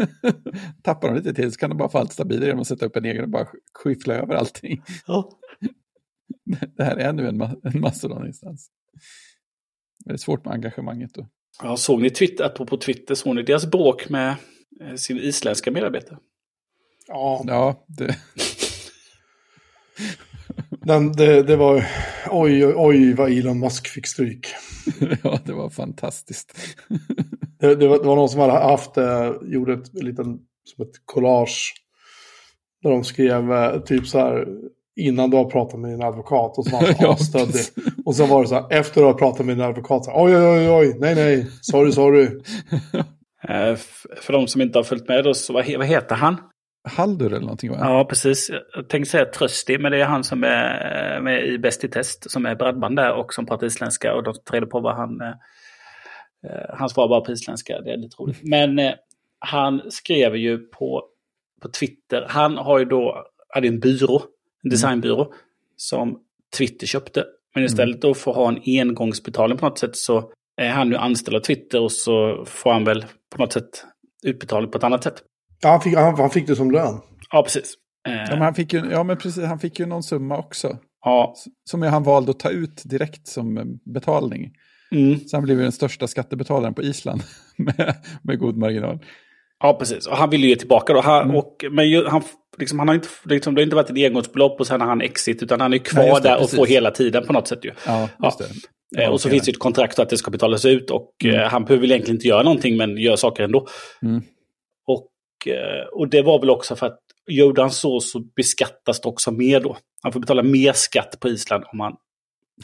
tappar de lite till så kan de bara få allt stabilare genom att sätta upp en egen och bara skyffla över allting. Ja. Det här är nu en, ma en Mastodon-instans. Det är svårt med engagemanget då. Ja, såg ni Twitter, apropå Twitter, såg ni deras bråk med eh, sin isländska medarbetare? Ja, Ja, det, den, det, det var... Oj, oj, oj vad Elon Musk fick stryk. ja, det var fantastiskt. Det, det, var, det var någon som hade haft, eh, gjorde ett liten, som ett collage. Där de skrev eh, typ så här, innan du har pratat med din advokat. Och så var han så Ja, avstöddig. Och sen var det så här, efter du har pratat med din advokat. Så här, oj, oj, oj, oj, nej, nej, sorry, sorry. Eh, för de som inte har följt med så vad, he- vad heter han? Haldur eller någonting va? Ja, precis. Jag tänkte säga Trösti, men det är han som är med i Bäst i test, som är bredband där och som pratar isländska. Och de tar reda på vad han... Eh, eh, han svarar bara på isländska, det är lite roligt. Men eh, han skrev ju på, på Twitter, han har ju då, hade en byrå, en designbyrå, som Twitter köpte. Men istället då för att ha en engångsbetalning på något sätt så är han nu anställd av Twitter och så får han väl på något sätt utbetalning på ett annat sätt. Ja, han, fick, han, han fick det som lön. Ja, precis. Eh, Ja, men han fick ju, ja, men precis, han fick ju någon summa också. ja, Som han valde att ta ut direkt som eh, betalning. mm. Så han blev ju den största skattebetalaren på Island med, med god marginal. Ja, precis. Och han ville ju ge tillbaka då. Han, Mm. och, men ju, han, liksom, han har inte, liksom, det har inte varit ett engångsbelopp och sen har han exit. Utan han är kvar Nej, det, där och precis. får hela tiden på något sätt ju. Ja, just det. Eh, och så finns det ett kontrakt att det ska betalas ut. Och Mm. eh, han behöver väl egentligen inte göra någonting men gör saker ändå. Mm. Och, eh, och det var väl också för att gjorde han så så beskattas det också mer då. Han får betala mer skatt på Island om han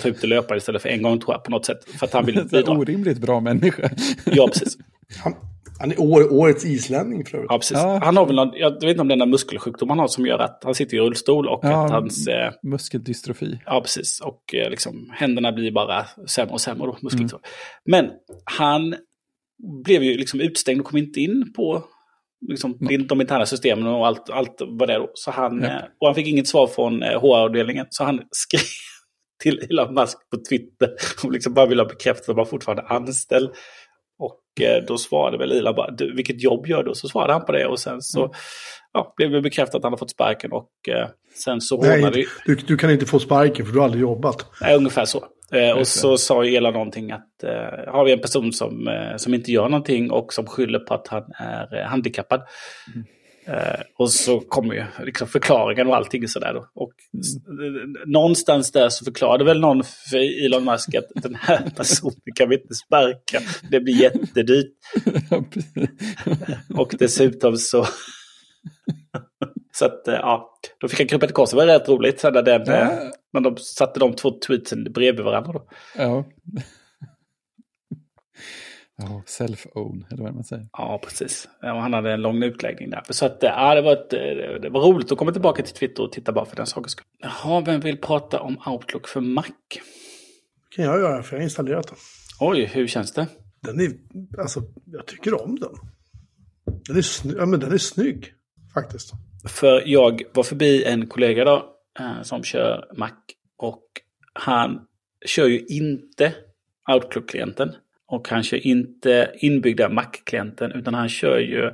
tar ut det löpande istället för en gång tror jag på något sätt. För att han vill bidra. orimligt bra människa. Ja, precis. Han, han är år, årets islänning för övrigt. Ja, precis. Ja. Han har väl någon, jag vet inte om det är någon muskelsjukdom han har som gör att han sitter i rullstol och Ja, att hans... Eh, Muskeldystrofi. ja, precis. Och eh, liksom, händerna blir bara sämre och sämre då, muskler. Mm. Men han blev ju liksom utstängd och kom inte in på liksom, de interna systemen och allt, allt vad det är då. Så han, Japp. eh, och han fick inget svar från eh, HR-avdelningen. Så han skrev till Elon Musk på Twitter och liksom bara ville ha bekräftat att han fortfarande anställd. Eh, då svarade väl Elon bara, du, vilket jobb gör du? Så svarade han på det och sen så Mm. ja, blev det bekräftat att han har fått sparken. Och eh, sen så Nej, du, du kan inte få sparken för du har aldrig jobbat. Nej, ungefär så. Eh, och så sa Ela någonting att eh, har vi en person som, eh, som inte gör någonting och som skyller på att han är eh, handikappad. Mm. Eh, och så kommer ju liksom förklaringen och allting sådär då. Och Mm. någonstans där så förklarade väl någon för Elon Musk att den här personen kan vi inte sparka. Det blir jättedyrt. Och dessutom så... så att, eh, ja, då fick han krypa till korset. Det var rätt roligt. När, den, Ja. eh, när de satte de två tweetsen bredvid varandra då. ja. Ja, self-own, eller vad man säger. Ja, precis. Och han hade en lång utläggning där. Så att, ja, det, var ett, det var roligt att komma tillbaka till Twitter och titta bara för den sakens skull. Jaha, vem vill prata om Outlook för Mac? kan jag göra, för jag har installerat den. Oj, hur känns det? Den är, alltså, jag tycker om den. Den är, sny- ja, men den är snygg, faktiskt. För jag var förbi en kollega då eh, som kör Mac och han kör ju inte Outlook-klienten och han kör inte inbyggda Mac-klienten utan han kör ju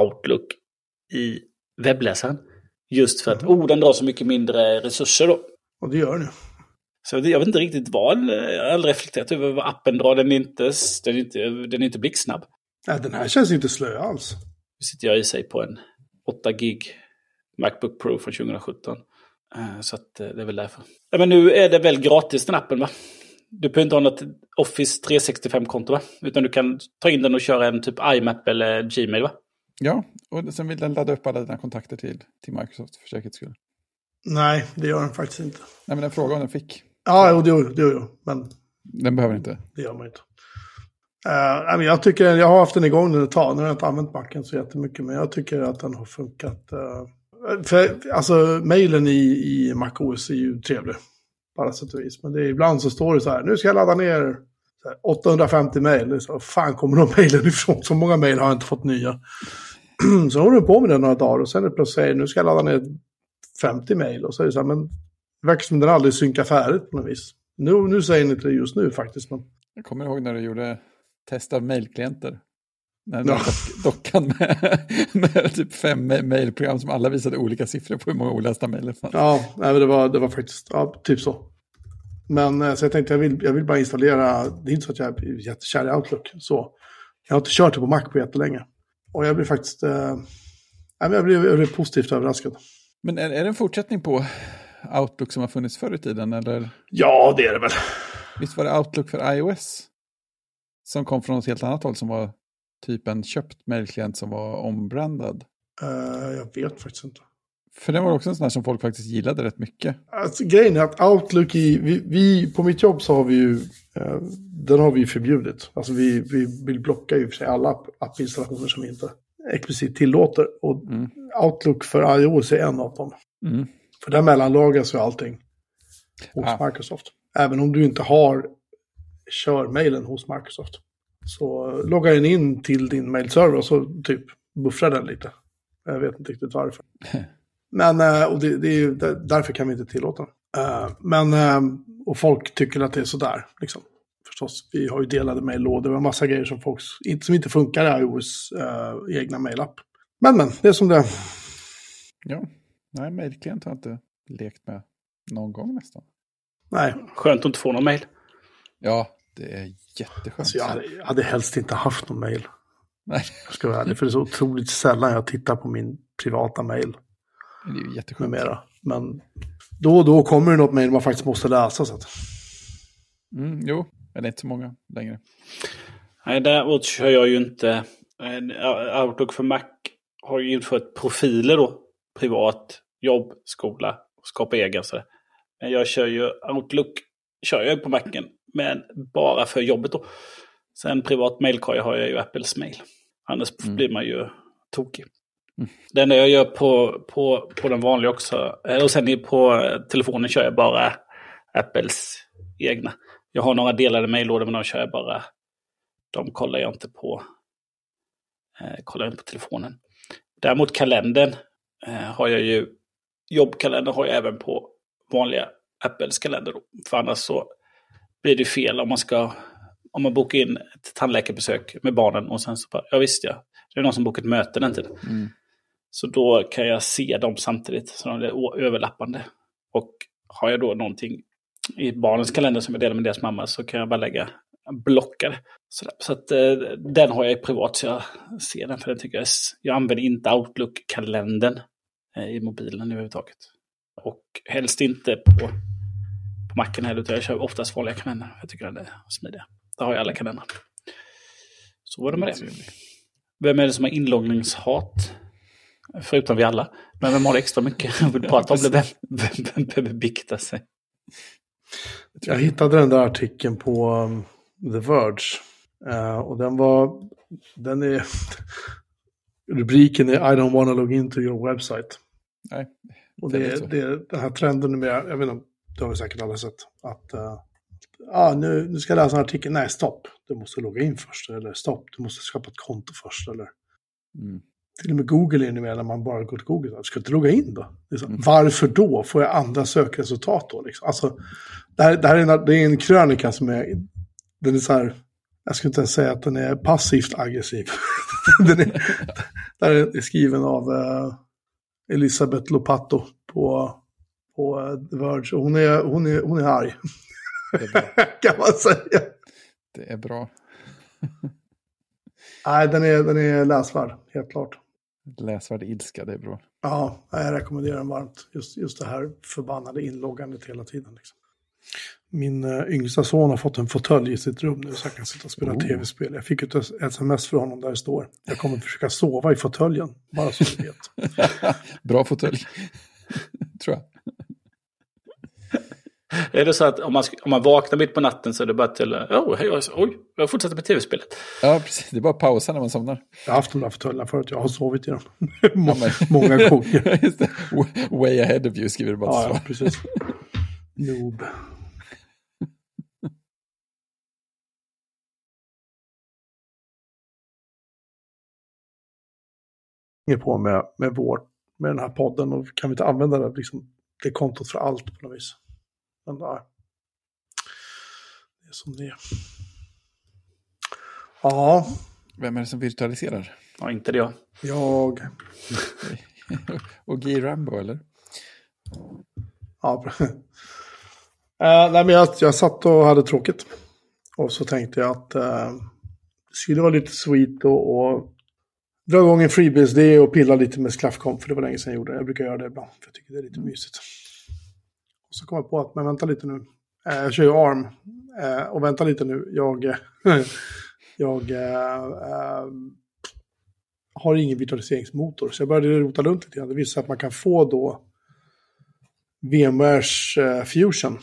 Outlook i webbläsaren. Just för att oh, den drar så mycket mindre resurser då. Och det gör den. Så jag vet inte riktigt vad, jag har aldrig reflekterat över vad appen drar. Den är inte, den är inte, den är inte blixtsnabb. Nej, den här känns inte slö alls. Nu sitter jag i sig på en 8 gig Macbook Pro från 2017. Eh, Så eh, det är väl därför. Ja, men nu är det väl gratis den appen va? Du behöver inte ha något Office 365-konto va? Utan du kan ta in den och köra en typ IMAP eller Gmail va? Ja, och sen vill den ladda upp alla dina kontakter till, till Microsoft för säkerhets skull. Nej, det gör den faktiskt inte. Nej, men den frågade om den fick. Ja, jo, det gör jag. Men Den behöver inte. det gör man inte. Uh, nej, men jag, tycker, jag har haft den igång nu ett tag. Nu har jag inte använt Macen så jättemycket. Men jag tycker att den har funkat. eh, för, alltså, mejlen i, i MacOS är ju trevlig. På alla sätt och vis. Men det är, ibland så står det så här. Nu ska jag ladda ner 850 mejl. Fan kommer de mejlen ifrån? Så många mejl har jag inte fått nya. så håller du på med det några dagar. Och sen är det plötsligt säger nu ska jag ladda ner 50 mejl. Och så är det så här, men det verkar som den aldrig synkar färdigt på något vis. Nu, nu säger ni inte det just nu faktiskt. Men... Jag kommer ihåg när du gjorde test av mejlklienter. När Ja. ja. dock, dockan med, med typ fem me- mejlprogram som alla visade olika siffror på hur många olästa mejl det fanns. Ja, det, var, det var faktiskt ja, typ så. Men eh, så jag tänkte jag vill, jag vill bara installera, det är inte så att jag är jättekär i Outlook. Så. Jag har inte kört det på Mac på jättelänge. Och jag blir faktiskt eh, jag blev positivt överraskad. Men är, är det en fortsättning på Outlook som har funnits förr i tiden? Eller Ja, det är det väl. visst var det Outlook för iOS? Som kom från ett helt annat håll som var typ en köpt mejlklient som var ombrandad. Eh, jag vet faktiskt inte. För den var också en sån här som folk faktiskt gillade rätt mycket. Alltså, grejen är att Outlook i, vi, vi, på mitt jobb så har vi ju, eh, den har vi ju förbjudit. Alltså vi, vi vill blocka ju för sig alla app, appinstallationer som vi inte explicit tillåter. Och Mm. Outlook för iOS är en av dem. Mm. För där mellanlagras ju allting hos Ah. Microsoft. Även om du inte har körmailen hos Microsoft. Så loggar den in till din mailserver och så typ buffrar den lite. Jag vet inte riktigt varför. Men, eh, och det, det är ju, där- därför kan vi inte tillåta den. Eh, Men, eh, och folk tycker att det är sådär. Liksom. Förstås, vi har ju delade mejllådor och en massa grejer som, folk, inte- som inte funkar i iOS eh, egna mejlapp. Men, men, det är som det är. Ja, nej, mejlklient har jag inte lekt med någon gång nästan. Nej, Skönt att inte få någon mail. Ja, det är jätteskönt. alltså jag, hade, jag hade helst inte haft någon mejl. Nej, Jag ska vara ärlig, för det är så otroligt sällan jag tittar på min privata mejl det är ju jätteskönt. numera. Men då och då kommer det något mejl man faktiskt måste läsa. Så att, Mm, jo, men det är inte så många längre. Nej, däremot kör jag ju inte... Outlook för Mac har ju infört profiler då. Privat, jobb, skola, skapa egen. Så. Men jag kör ju Outlook kör jag på Macen. Men bara för jobbet då. Sen privat mailkorg har jag ju Apples mail. Annars Mm. blir man ju tokig. Mm. Det enda jag gör på, på, på den vanliga också. eh, Och sen på eh, telefonen kör jag bara Apples egna. Jag har några delade mejllådor men de kör jag bara. De kollar jag inte på. Eh, kollar jag inte på telefonen. Däremot kalendern eh, har jag ju. Jobbkalendern har jag även på vanliga Apples kalender. Då. För annars så blir det fel om man ska. Om man bokar in ett tandläkarbesök med barnen och sen så bara, ja visst ja. Det är någon som bokat möte den tiden. Mm. Så då kan jag se dem samtidigt, så de är överlappande. Och har jag då någonting i barnens kalender som jag delar med deras mamma så kan jag bara lägga blockar. Så, så att eh, den har jag i privat så jag ser den för den tycker jag är, Jag använder inte Outlook-kalendern eh, i mobilen överhuvudtaget. Och helst inte på, på macken heller, utan jag kör oftast vanliga kalendrar. Jag tycker den är smidig. Där har jag alla kalendrar. Så var det med det. Vem är det som har inloggningshat? Förutom vi alla. Men vem har det extra mycket? Jag vill prata om det. Vem, vem, vem behöver bikta sig? jag hittade den där artikeln på um, The Verge. Uh, och den var, den är, rubriken är I don't wanna log into your website. Nej. Och det, är, det är den här trenden numera, jag vet inte, det har vi säkert alla sett, att uh, ah, nu, nu ska jag läsa en artikel, nej stopp, du måste logga in först, eller stopp, du måste skapa ett konto först, eller Mm. till och med Google är numera när man bara går till Google, ska du inte logga in då? Så, Varför då? Får jag andra sökresultat då? Liksom? Alltså, det här, det här är, en, det är en krönika som är, den är så här, jag skulle inte ens säga att den är passivt aggressiv. den är, den är skriven av uh, Elisabeth Lopato på, på The Verge. Och hon är, hon är, hon är arg. Är kan man säga. Det är bra. Nej, den är, den är läsvärd, helt klart. Läsvärd ilska, det är bra. Ja, jag rekommenderar den varmt. Just, just det här förbannade inloggandet hela tiden. Liksom. Min uh, yngsta son har fått en fåtölj i sitt rum nu så jag kan sitta och spela Oh. tv-spel. Jag fick ett sms från honom där det står. Jag kommer försöka sova i fåtöljen, bara så du vet. bra fåtölj. Tror jag. Är det så att om man, om man vaknar mitt på natten så är det bara till... Oh, hej, oj, jag fortsätter med tv-spelet. Ja, precis. Det är bara att pausa när man somnar. Jag har haft de där fåtöljerna förut, jag har sovit i dem. Ja, Må- men- Många gånger. Way ahead of you skriver du bara. Ja, ja, precis. Noob. Hänger på med, med, vår, med den här podden och kan vi inte använda det, liksom, det kontot för allt på något vis. Men nej. Det är som det är. Ja, Vem är det som virtualiserar? Ja, inte det jag. jag... Och Guy Rambo, eller? Ja. Eh, nej, men jag, jag satt och hade tråkigt. Och så tänkte jag att eh, det skulle vara lite sweet och, och dra igång en FreeBSD och pilla lite med Sclaffcom. För det var länge sedan jag gjorde det. Jag brukar göra det ibland. För jag tycker det är lite mysigt. Så kom jag på att, men vänta lite nu. Eh, jag kör ju ARM. Eh, och vänta lite nu. Jag, jag eh, har ingen virtualiseringsmotor. Så jag började rota runt lite grann. Det visade sig att man kan få då VMwares Fusion.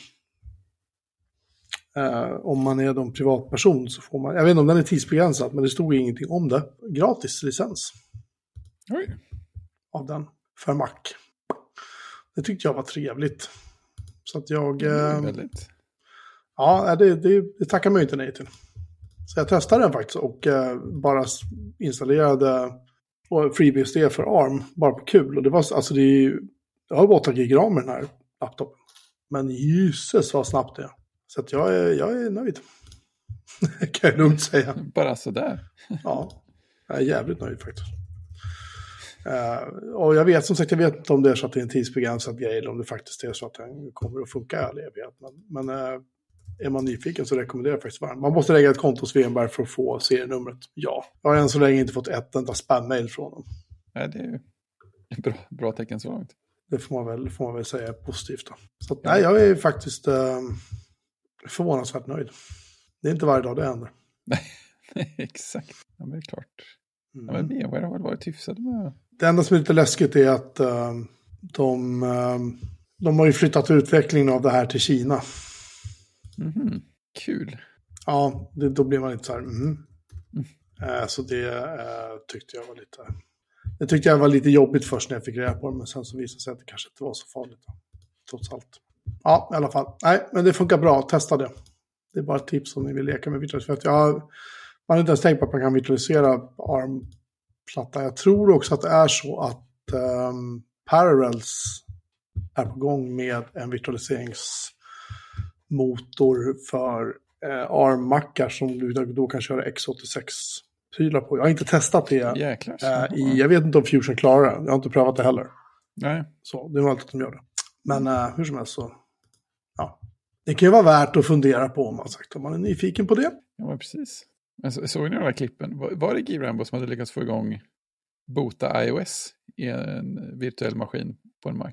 Eh, om man är en privatperson så får man, jag vet inte om den är tidsbegränsad, men det stod ingenting om det. Gratis licens Oj. av den för Mac. Det tyckte jag var trevligt. Så att jag, är eh, ja, det, det, det tackar man ju inte nej till. Så jag testade den faktiskt och eh, bara installerade FreeBSD för ARM, bara på kul. Och det var, alltså det är ju, jag har 8 gig ram med den här laptopen. Men jösses vad snabbt det är. Så att jag är, jag är nöjd. kan jag lugnt säga. Bara sådär. Ja, jag är jävligt nöjd faktiskt. Eh, och jag vet som sagt, jag vet inte om det är så att det är en tidsbegränsad grej eller om det faktiskt är så att den kommer att funka i all evighet. Men, men eh, är man nyfiken så rekommenderar jag faktiskt varmt. Man måste lägga ett konto hos VMware för att få serienumret. Ja, jag har än så länge inte fått ett enda spam-mail från dem. Nej, det är ju ett bra, bra tecken så långt. Det får man väl, får man väl säga är positivt. Då. Så att, nej, jag är faktiskt eh, förvånansvärt nöjd. Det är inte varje dag det händer. Nej, exakt. Ja, men det är klart. Ja, Mm. men VMware har väl varit hyfsade med... Det enda som är lite läskigt är att eh, de, eh, de har ju flyttat utvecklingen av det här till Kina. Mhm. Kul. Ja, det, då blir man lite så här, mhm. Eh, så det tyckte jag var lite... Det tyckte jag var lite jobbigt först när jag fick reda på det, men sen så visade det sig att det kanske inte var så farligt. Trots allt. Ja, i alla fall. Nej, men det funkar bra. Testa det. Det är bara ett tips om ni vill leka med virtualisering. För att jag har, man har inte ens tänkt på att man kan virtualisera ARM-platta. Jag tror också att det är så att um, Parallels är på gång med en virtualiseringsmotor för eh, ARM-mackar som du då kan köra x86-prylar på. Jag har inte testat det. Jäklar. eh, i, jag vet inte om Fusion klarar det. Jag har inte prövat det heller. Nej. Så det är möjligt att de gör det. Men eh, hur som helst så, ja. Det kan ju vara värt att fundera på om man, sagt, om man är nyfiken på det. Ja, precis. Men så, såg ni de här klippen? Var, var det Guy Rambo som hade lyckats få igång bota iOS i en virtuell maskin på en Mac?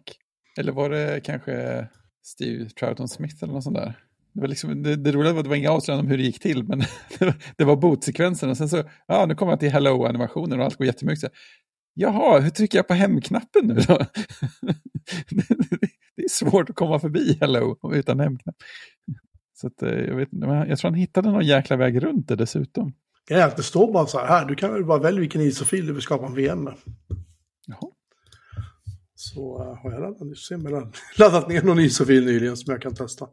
Eller var det kanske Steve Troughton Smith eller något sånt där? Det, var liksom, det, det roliga var att det var inga avslöjanden om hur det gick till, men det var, det var botsekvensen och sen så, ja nu kommer jag till hello-animationen och allt går jättemycket. Så, Jaha, hur trycker jag på hemknappen nu då? det är svårt att komma förbi hello utan hemknapp. Så att, eh, jag, vet, jag tror han hittade någon jäkla väg runt det dessutom. Ja, det står bara så här, här du kan väl bara välja vilken isofil du vill skapa en VM med. Jaha. Så uh, har jag laddat, se om jag laddat ner någon isofil nyligen som jag kan testa.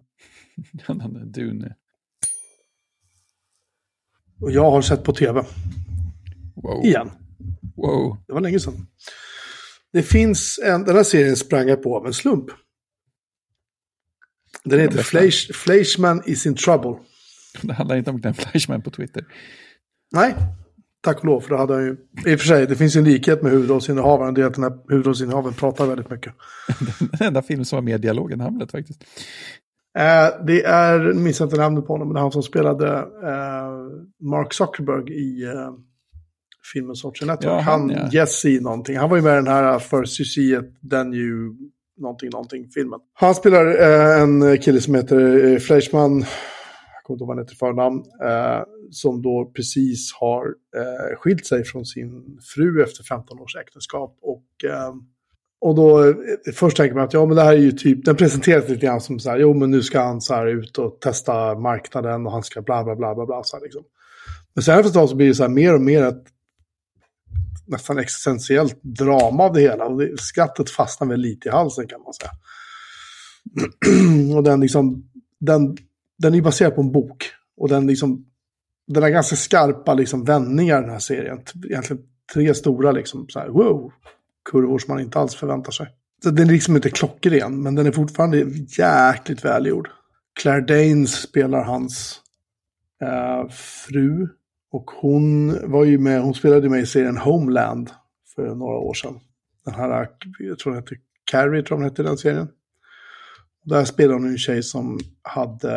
du nu. Och jag har sett på tv. Wow. Igen. Wow. Det var länge sedan. Det finns en, den här serien sprang jag på av en slump. Den heter Fleisch, Fleischman is in trouble. Det handlar inte om Glenn Fleischman på Twitter. Nej, tack och lov. För det hade han ju... I och för sig, det finns en likhet med huvudrollsinnehavaren. Det är att den här huvudrollsinnehavaren pratar väldigt mycket. den enda film som har mer dialog än Hamlet faktiskt. Eh, det är, nu minns jag inte namnet på honom, men det är han som spelade eh, Mark Zuckerberg i eh, filmen Social Network. Ja, han, han ja. Jesse någonting. Han var ju med i den här First You See It, Then You någonting, någonting filmen. Han spelar eh, en kille som heter eh, Fleischman, jag kommer inte ihåg vad han heter i förnamn, eh, som då precis har eh, skilt sig från sin fru efter 15 års äktenskap. Och, eh, och då eh, först tänker man att ja, men det här är ju typ, den presenteras lite grann som så här, jo men nu ska han så här ut och testa marknaden och han ska bla bla bla bla bla. Så här, liksom. Men sen efter ett tag så blir det så här mer och mer att nästan existentiellt drama av det hela. Och det, skrattet fastnar väl lite i halsen kan man säga. och den liksom, den, den är baserad på en bok. Och den liksom, den har ganska skarpa liksom vändningar den här serien. Egentligen tre stora liksom, så här, wow, kurvor som man inte alls förväntar sig. Så den är liksom inte klockren, men den är fortfarande jäkligt välgjord. Claire Danes spelar hans eh, fru. Och hon var ju med, hon spelade med i serien Homeland för några år sedan. Den här, jag tror den hette Carrie, tror jag den hette den serien. Där spelade hon en tjej som hade,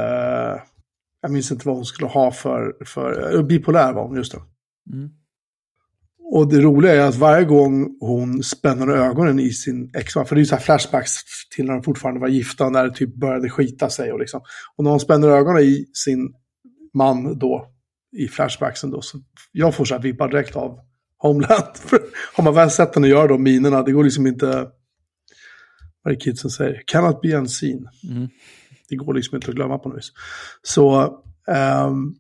jag minns inte vad hon skulle ha för, för bipolär var hon, just det. Mm. Och det roliga är att varje gång hon spänner ögonen i sin exman, för det är ju så här flashbacks till när de fortfarande var gifta och när det typ började skita sig och liksom. Och när hon spänner ögonen i sin man då, i flashbacksen då, så jag får så här vippar direkt av Homeland. Har man väl sett henne göra de minerna, det går liksom inte, vad är kidsen säger? Cannot be unseen. Mm. Det går liksom inte att glömma på något vis. Så um,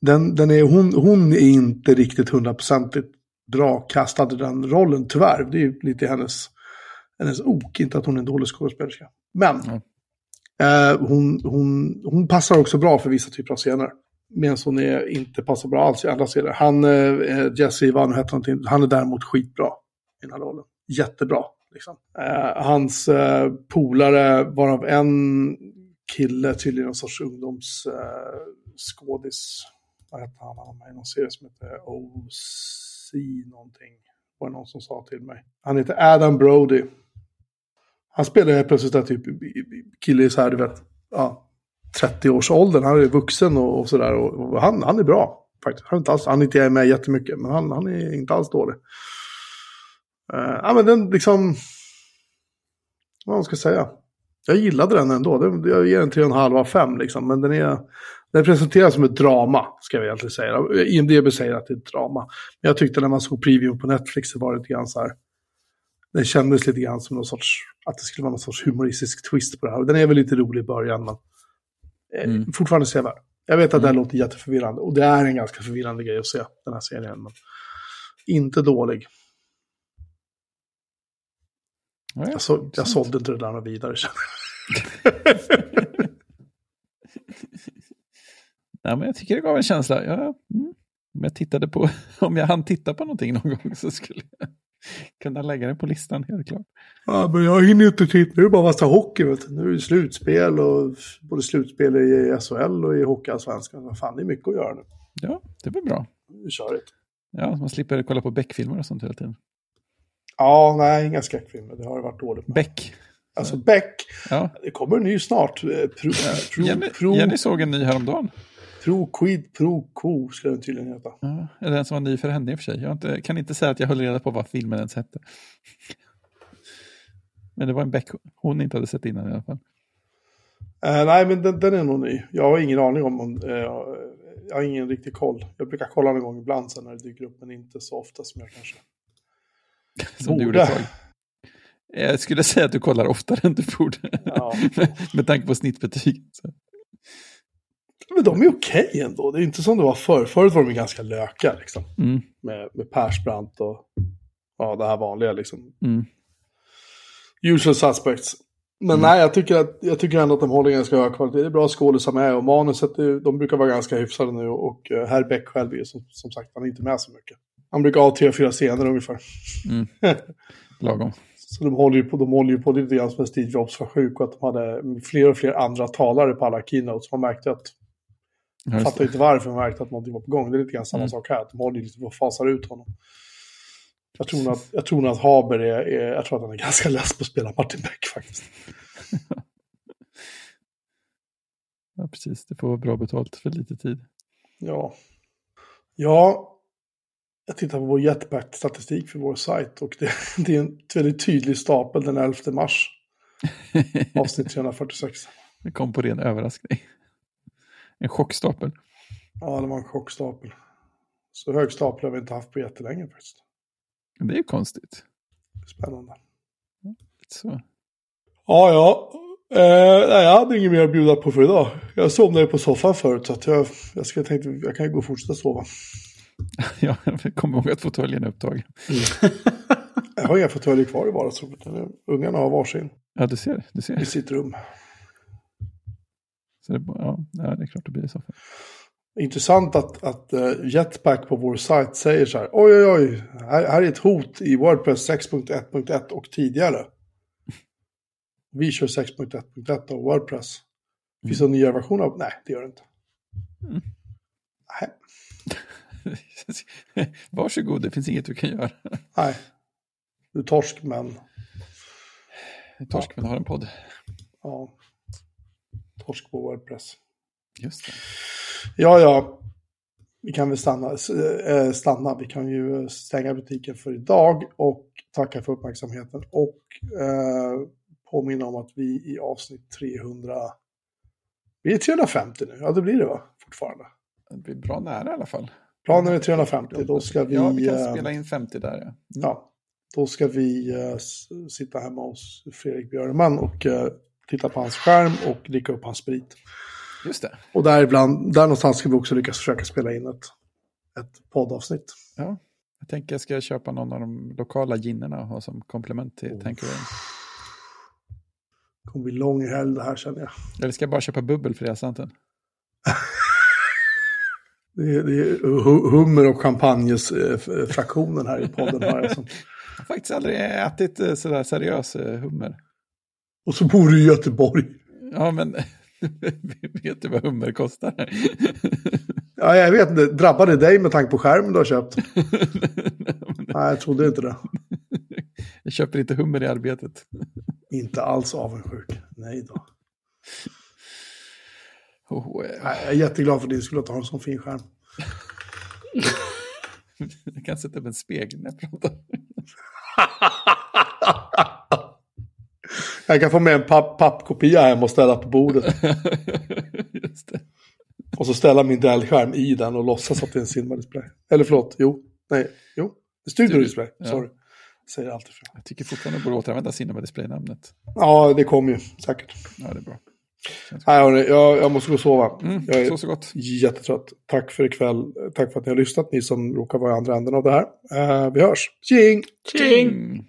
den, den är, hon, hon är inte riktigt hundraprocentigt bra kastad i den rollen, tyvärr. Det är ju lite hennes, hennes ok, inte att hon är en dålig skådespelerska. Men Mm. eh, hon, hon, hon passar också bra för vissa typer av scener. Medan hon är, inte passar bra alls i andra serier. Han, eh, eh Jesse, vad han hette någonting, han är däremot skitbra i den här rollen. Jättebra. Liksom. Eh, hans eh, polare, varav en kille, tydligen någon sorts ungdomsskådis. Eh, vad hette han? Han var med i någon serie som heter OC någonting. Var det någon som sa till mig. Han heter Adam Brody. Han spelar helt plötsligt där typ kille i så här, du vet, ja, 30-årsåldern. Han är vuxen och, och sådär. Och, och han, han är bra faktiskt. Han är inte, alls, han är inte med jättemycket, men han, han är inte alls dålig. Uh, ja, men den liksom... Vad man ska säga. Jag gillade den ändå. Den, jag ger den 3,5 av 5 liksom. Men den är... Den presenteras som ett drama, ska vi egentligen säga. IMDB säger att det är ett drama. Men jag tyckte när man såg preview på Netflix så var det lite grann så här... Den kändes lite grann som någon sorts... Att det skulle vara någon sorts humoristisk twist på det här. Och den är väl lite rolig i början, men eh, Mm. Fortfarande sevärd. Jag vet att det här Mm. låter jätteförvirrande. Och det är en ganska förvirrande grej att se, den här serien. Men inte dålig. Ja, ja. Jag, så, jag sålde inte det där något vidare. känner. Ja, men jag tycker det gav en känsla. Ja, mm. Om jag tittade på, om jag hann titta på någonting någon gång så skulle jag kunna lägga det på listan helt klart. Ja, men jag hinner ju inte titta. Det är bara massa hockey. Vet du. Nu är det slutspel och både slutspel i SHL och i Hockeyallsvenskan. Fan, det är mycket att göra nu. Ja, det var bra. Det är körigt. Ja, man slipper kolla på Beck-filmer och sånt hela tiden. Ja, nej, inga skräckfilmer. Det har det varit dåligt med. Beck. Alltså Beck, Ja. det kommer en ny snart. Eh, Pro, pro, Jenny, pro, Jenny såg en ny häromdagen. Pro quid pro quo skulle den tydligen heta. Ja, eller den som var ny för henne i och för sig. Jag inte, kan inte säga att jag höll reda på vad filmen ens hette. Men det var en Beck hon inte hade sett innan i alla fall. Eh, nej, men den, den är nog ny. Jag har ingen aning om, om eh, jag har ingen riktig koll. Jag brukar kolla någon gång ibland sen när det dyker upp, men inte så ofta som jag kanske Som du Borde. gjorde ett tag. Jag skulle säga att du kollar oftare än du borde. Ja. Med tanke på snittbetyg. Så. Men de är okej ändå. Det är inte som det var förr. Förut var de ganska löka liksom. Mm. Med, med Persbrandt och ja, det här vanliga liksom. Mm. Usual suspects. Men nej, jag tycker, att, jag tycker ändå att de håller ganska hög kvalitet. Det är bra skådisar med och manuset, de brukar vara ganska hyfsade nu. Och uh, herr Beck själv är som, som sagt, han är inte med så mycket. Han brukar ha tre, fyra scener ungefär. Lagom. Så de håller ju på, de håller ju på lite grann som Steve Jobs var sjuk och att de hade fler och fler andra talare på alla keynotes. Man märkte att, jag fattar inte varför, man märkte att någonting var på gång. Det är lite grann samma Mm. sak här, att de håller lite på fasar ut honom. Jag tror nog att, jag tror att Haber är, är, jag tror att han är ganska less på att spela Martin Beck faktiskt. Ja, precis. Det får bra betalt för lite tid. Ja. Ja, jag tittar på vår jetpack-statistik för vår sajt och det, det är en väldigt tydlig stapel den 11 mars, avsnitt 346. Det kom på ren överraskning. En chockstapel. Ja, det var en chockstapel. Så hög stapel har vi inte haft på jättelänge faktiskt. Det är ju konstigt. Spännande. Så. Ja, ja. Eh, nej, jag hade inget mer att bjuda på för idag. Jag somnade på soffan förut så att jag, jag, ska, tänkte, jag kan ju gå och fortsätta sova. Ja, jag kommer ihåg att fåtöljen är upptagen. Jag har inga fåtöljer kvar i vardagsrummet. Ungarna har varsin Ja, du ser. Du i ser. sitt rum. Så det, ja, ja, det är klart det blir så. Intressant att, att uh, Jetpack på vår sajt säger så här. Oj, oj, oj. Här, här är ett hot i Wordpress 6.1.1 och tidigare. Vi kör 6.1.1 av Wordpress. Finns det en nyare version av? Nej, det gör det inte. Mm. Nej. Varsågod, det finns inget du kan göra. Nej. Du är torsk, men Torskmen har en podd. ja. Torsk på Wordpress. Just det. Ja, ja. Vi kan väl stanna, eh, stanna. Vi kan ju stänga butiken för idag och tacka för uppmärksamheten. Och eh, påminna om att vi i avsnitt 300... Vi är 350 nu, ja det blir det va? Fortfarande. Det blir bra nära i alla fall. Planen är 350, då ska vi... Ja, vi kan eh, spela in 50 där. Ja. Ja, då ska vi s- sitta hemma hos Fredrik Björneman och titta på hans skärm och dricka upp hans sprit. Just det. Och där, ibland, där någonstans ska vi också lyckas försöka spela in ett, ett poddavsnitt. Ja. Jag tänker jag ska köpa någon av de lokala ginnerna och ha som komplement till Oh. Tanqueray. Det kommer bli lång helg det här känner jag. Eller ska jag bara köpa bubbel för resanten? Det är, det är hu- hummer och champagnes-fraktionen här i podden. Här, som, Jag har faktiskt aldrig ätit eh, sådär seriös eh, hummer. Och så bor du i Göteborg. Ja, men vet du vad hummer kostar? Ja, jag vet inte, drabbar det dig med tanke på skärmen du har köpt? Nej, jag trodde inte det. jag köper inte hummer i arbetet. Inte alls avundsjuk. Nej då. Oh, eh, Nej, jag är jätteglad för din skull att du har en sån fin skärm. jag kan sätta upp en spegel när jag pratar. Jag kan få med en papp pappkopia hem och ställa på bordet. Just det. Och så ställa min Dell-skärm i den och låtsas att det är en Cinema-display. Eller förlåt, jo. Nej, jo. Studio Display, Ja. sorry. Säger alltid fel. Jag tycker fortfarande borde återanvända Cinema Display-namnet. Ja, det kommer ju säkert. Ja, det är bra. Nej, hörni, jag, jag måste gå och sova. Mm, jag är så så gott. jättetrött. Tack för ikväll. Tack för att ni har lyssnat, ni som råkar vara i andra änden av det här. Eh, vi hörs. Tjing! Tjing!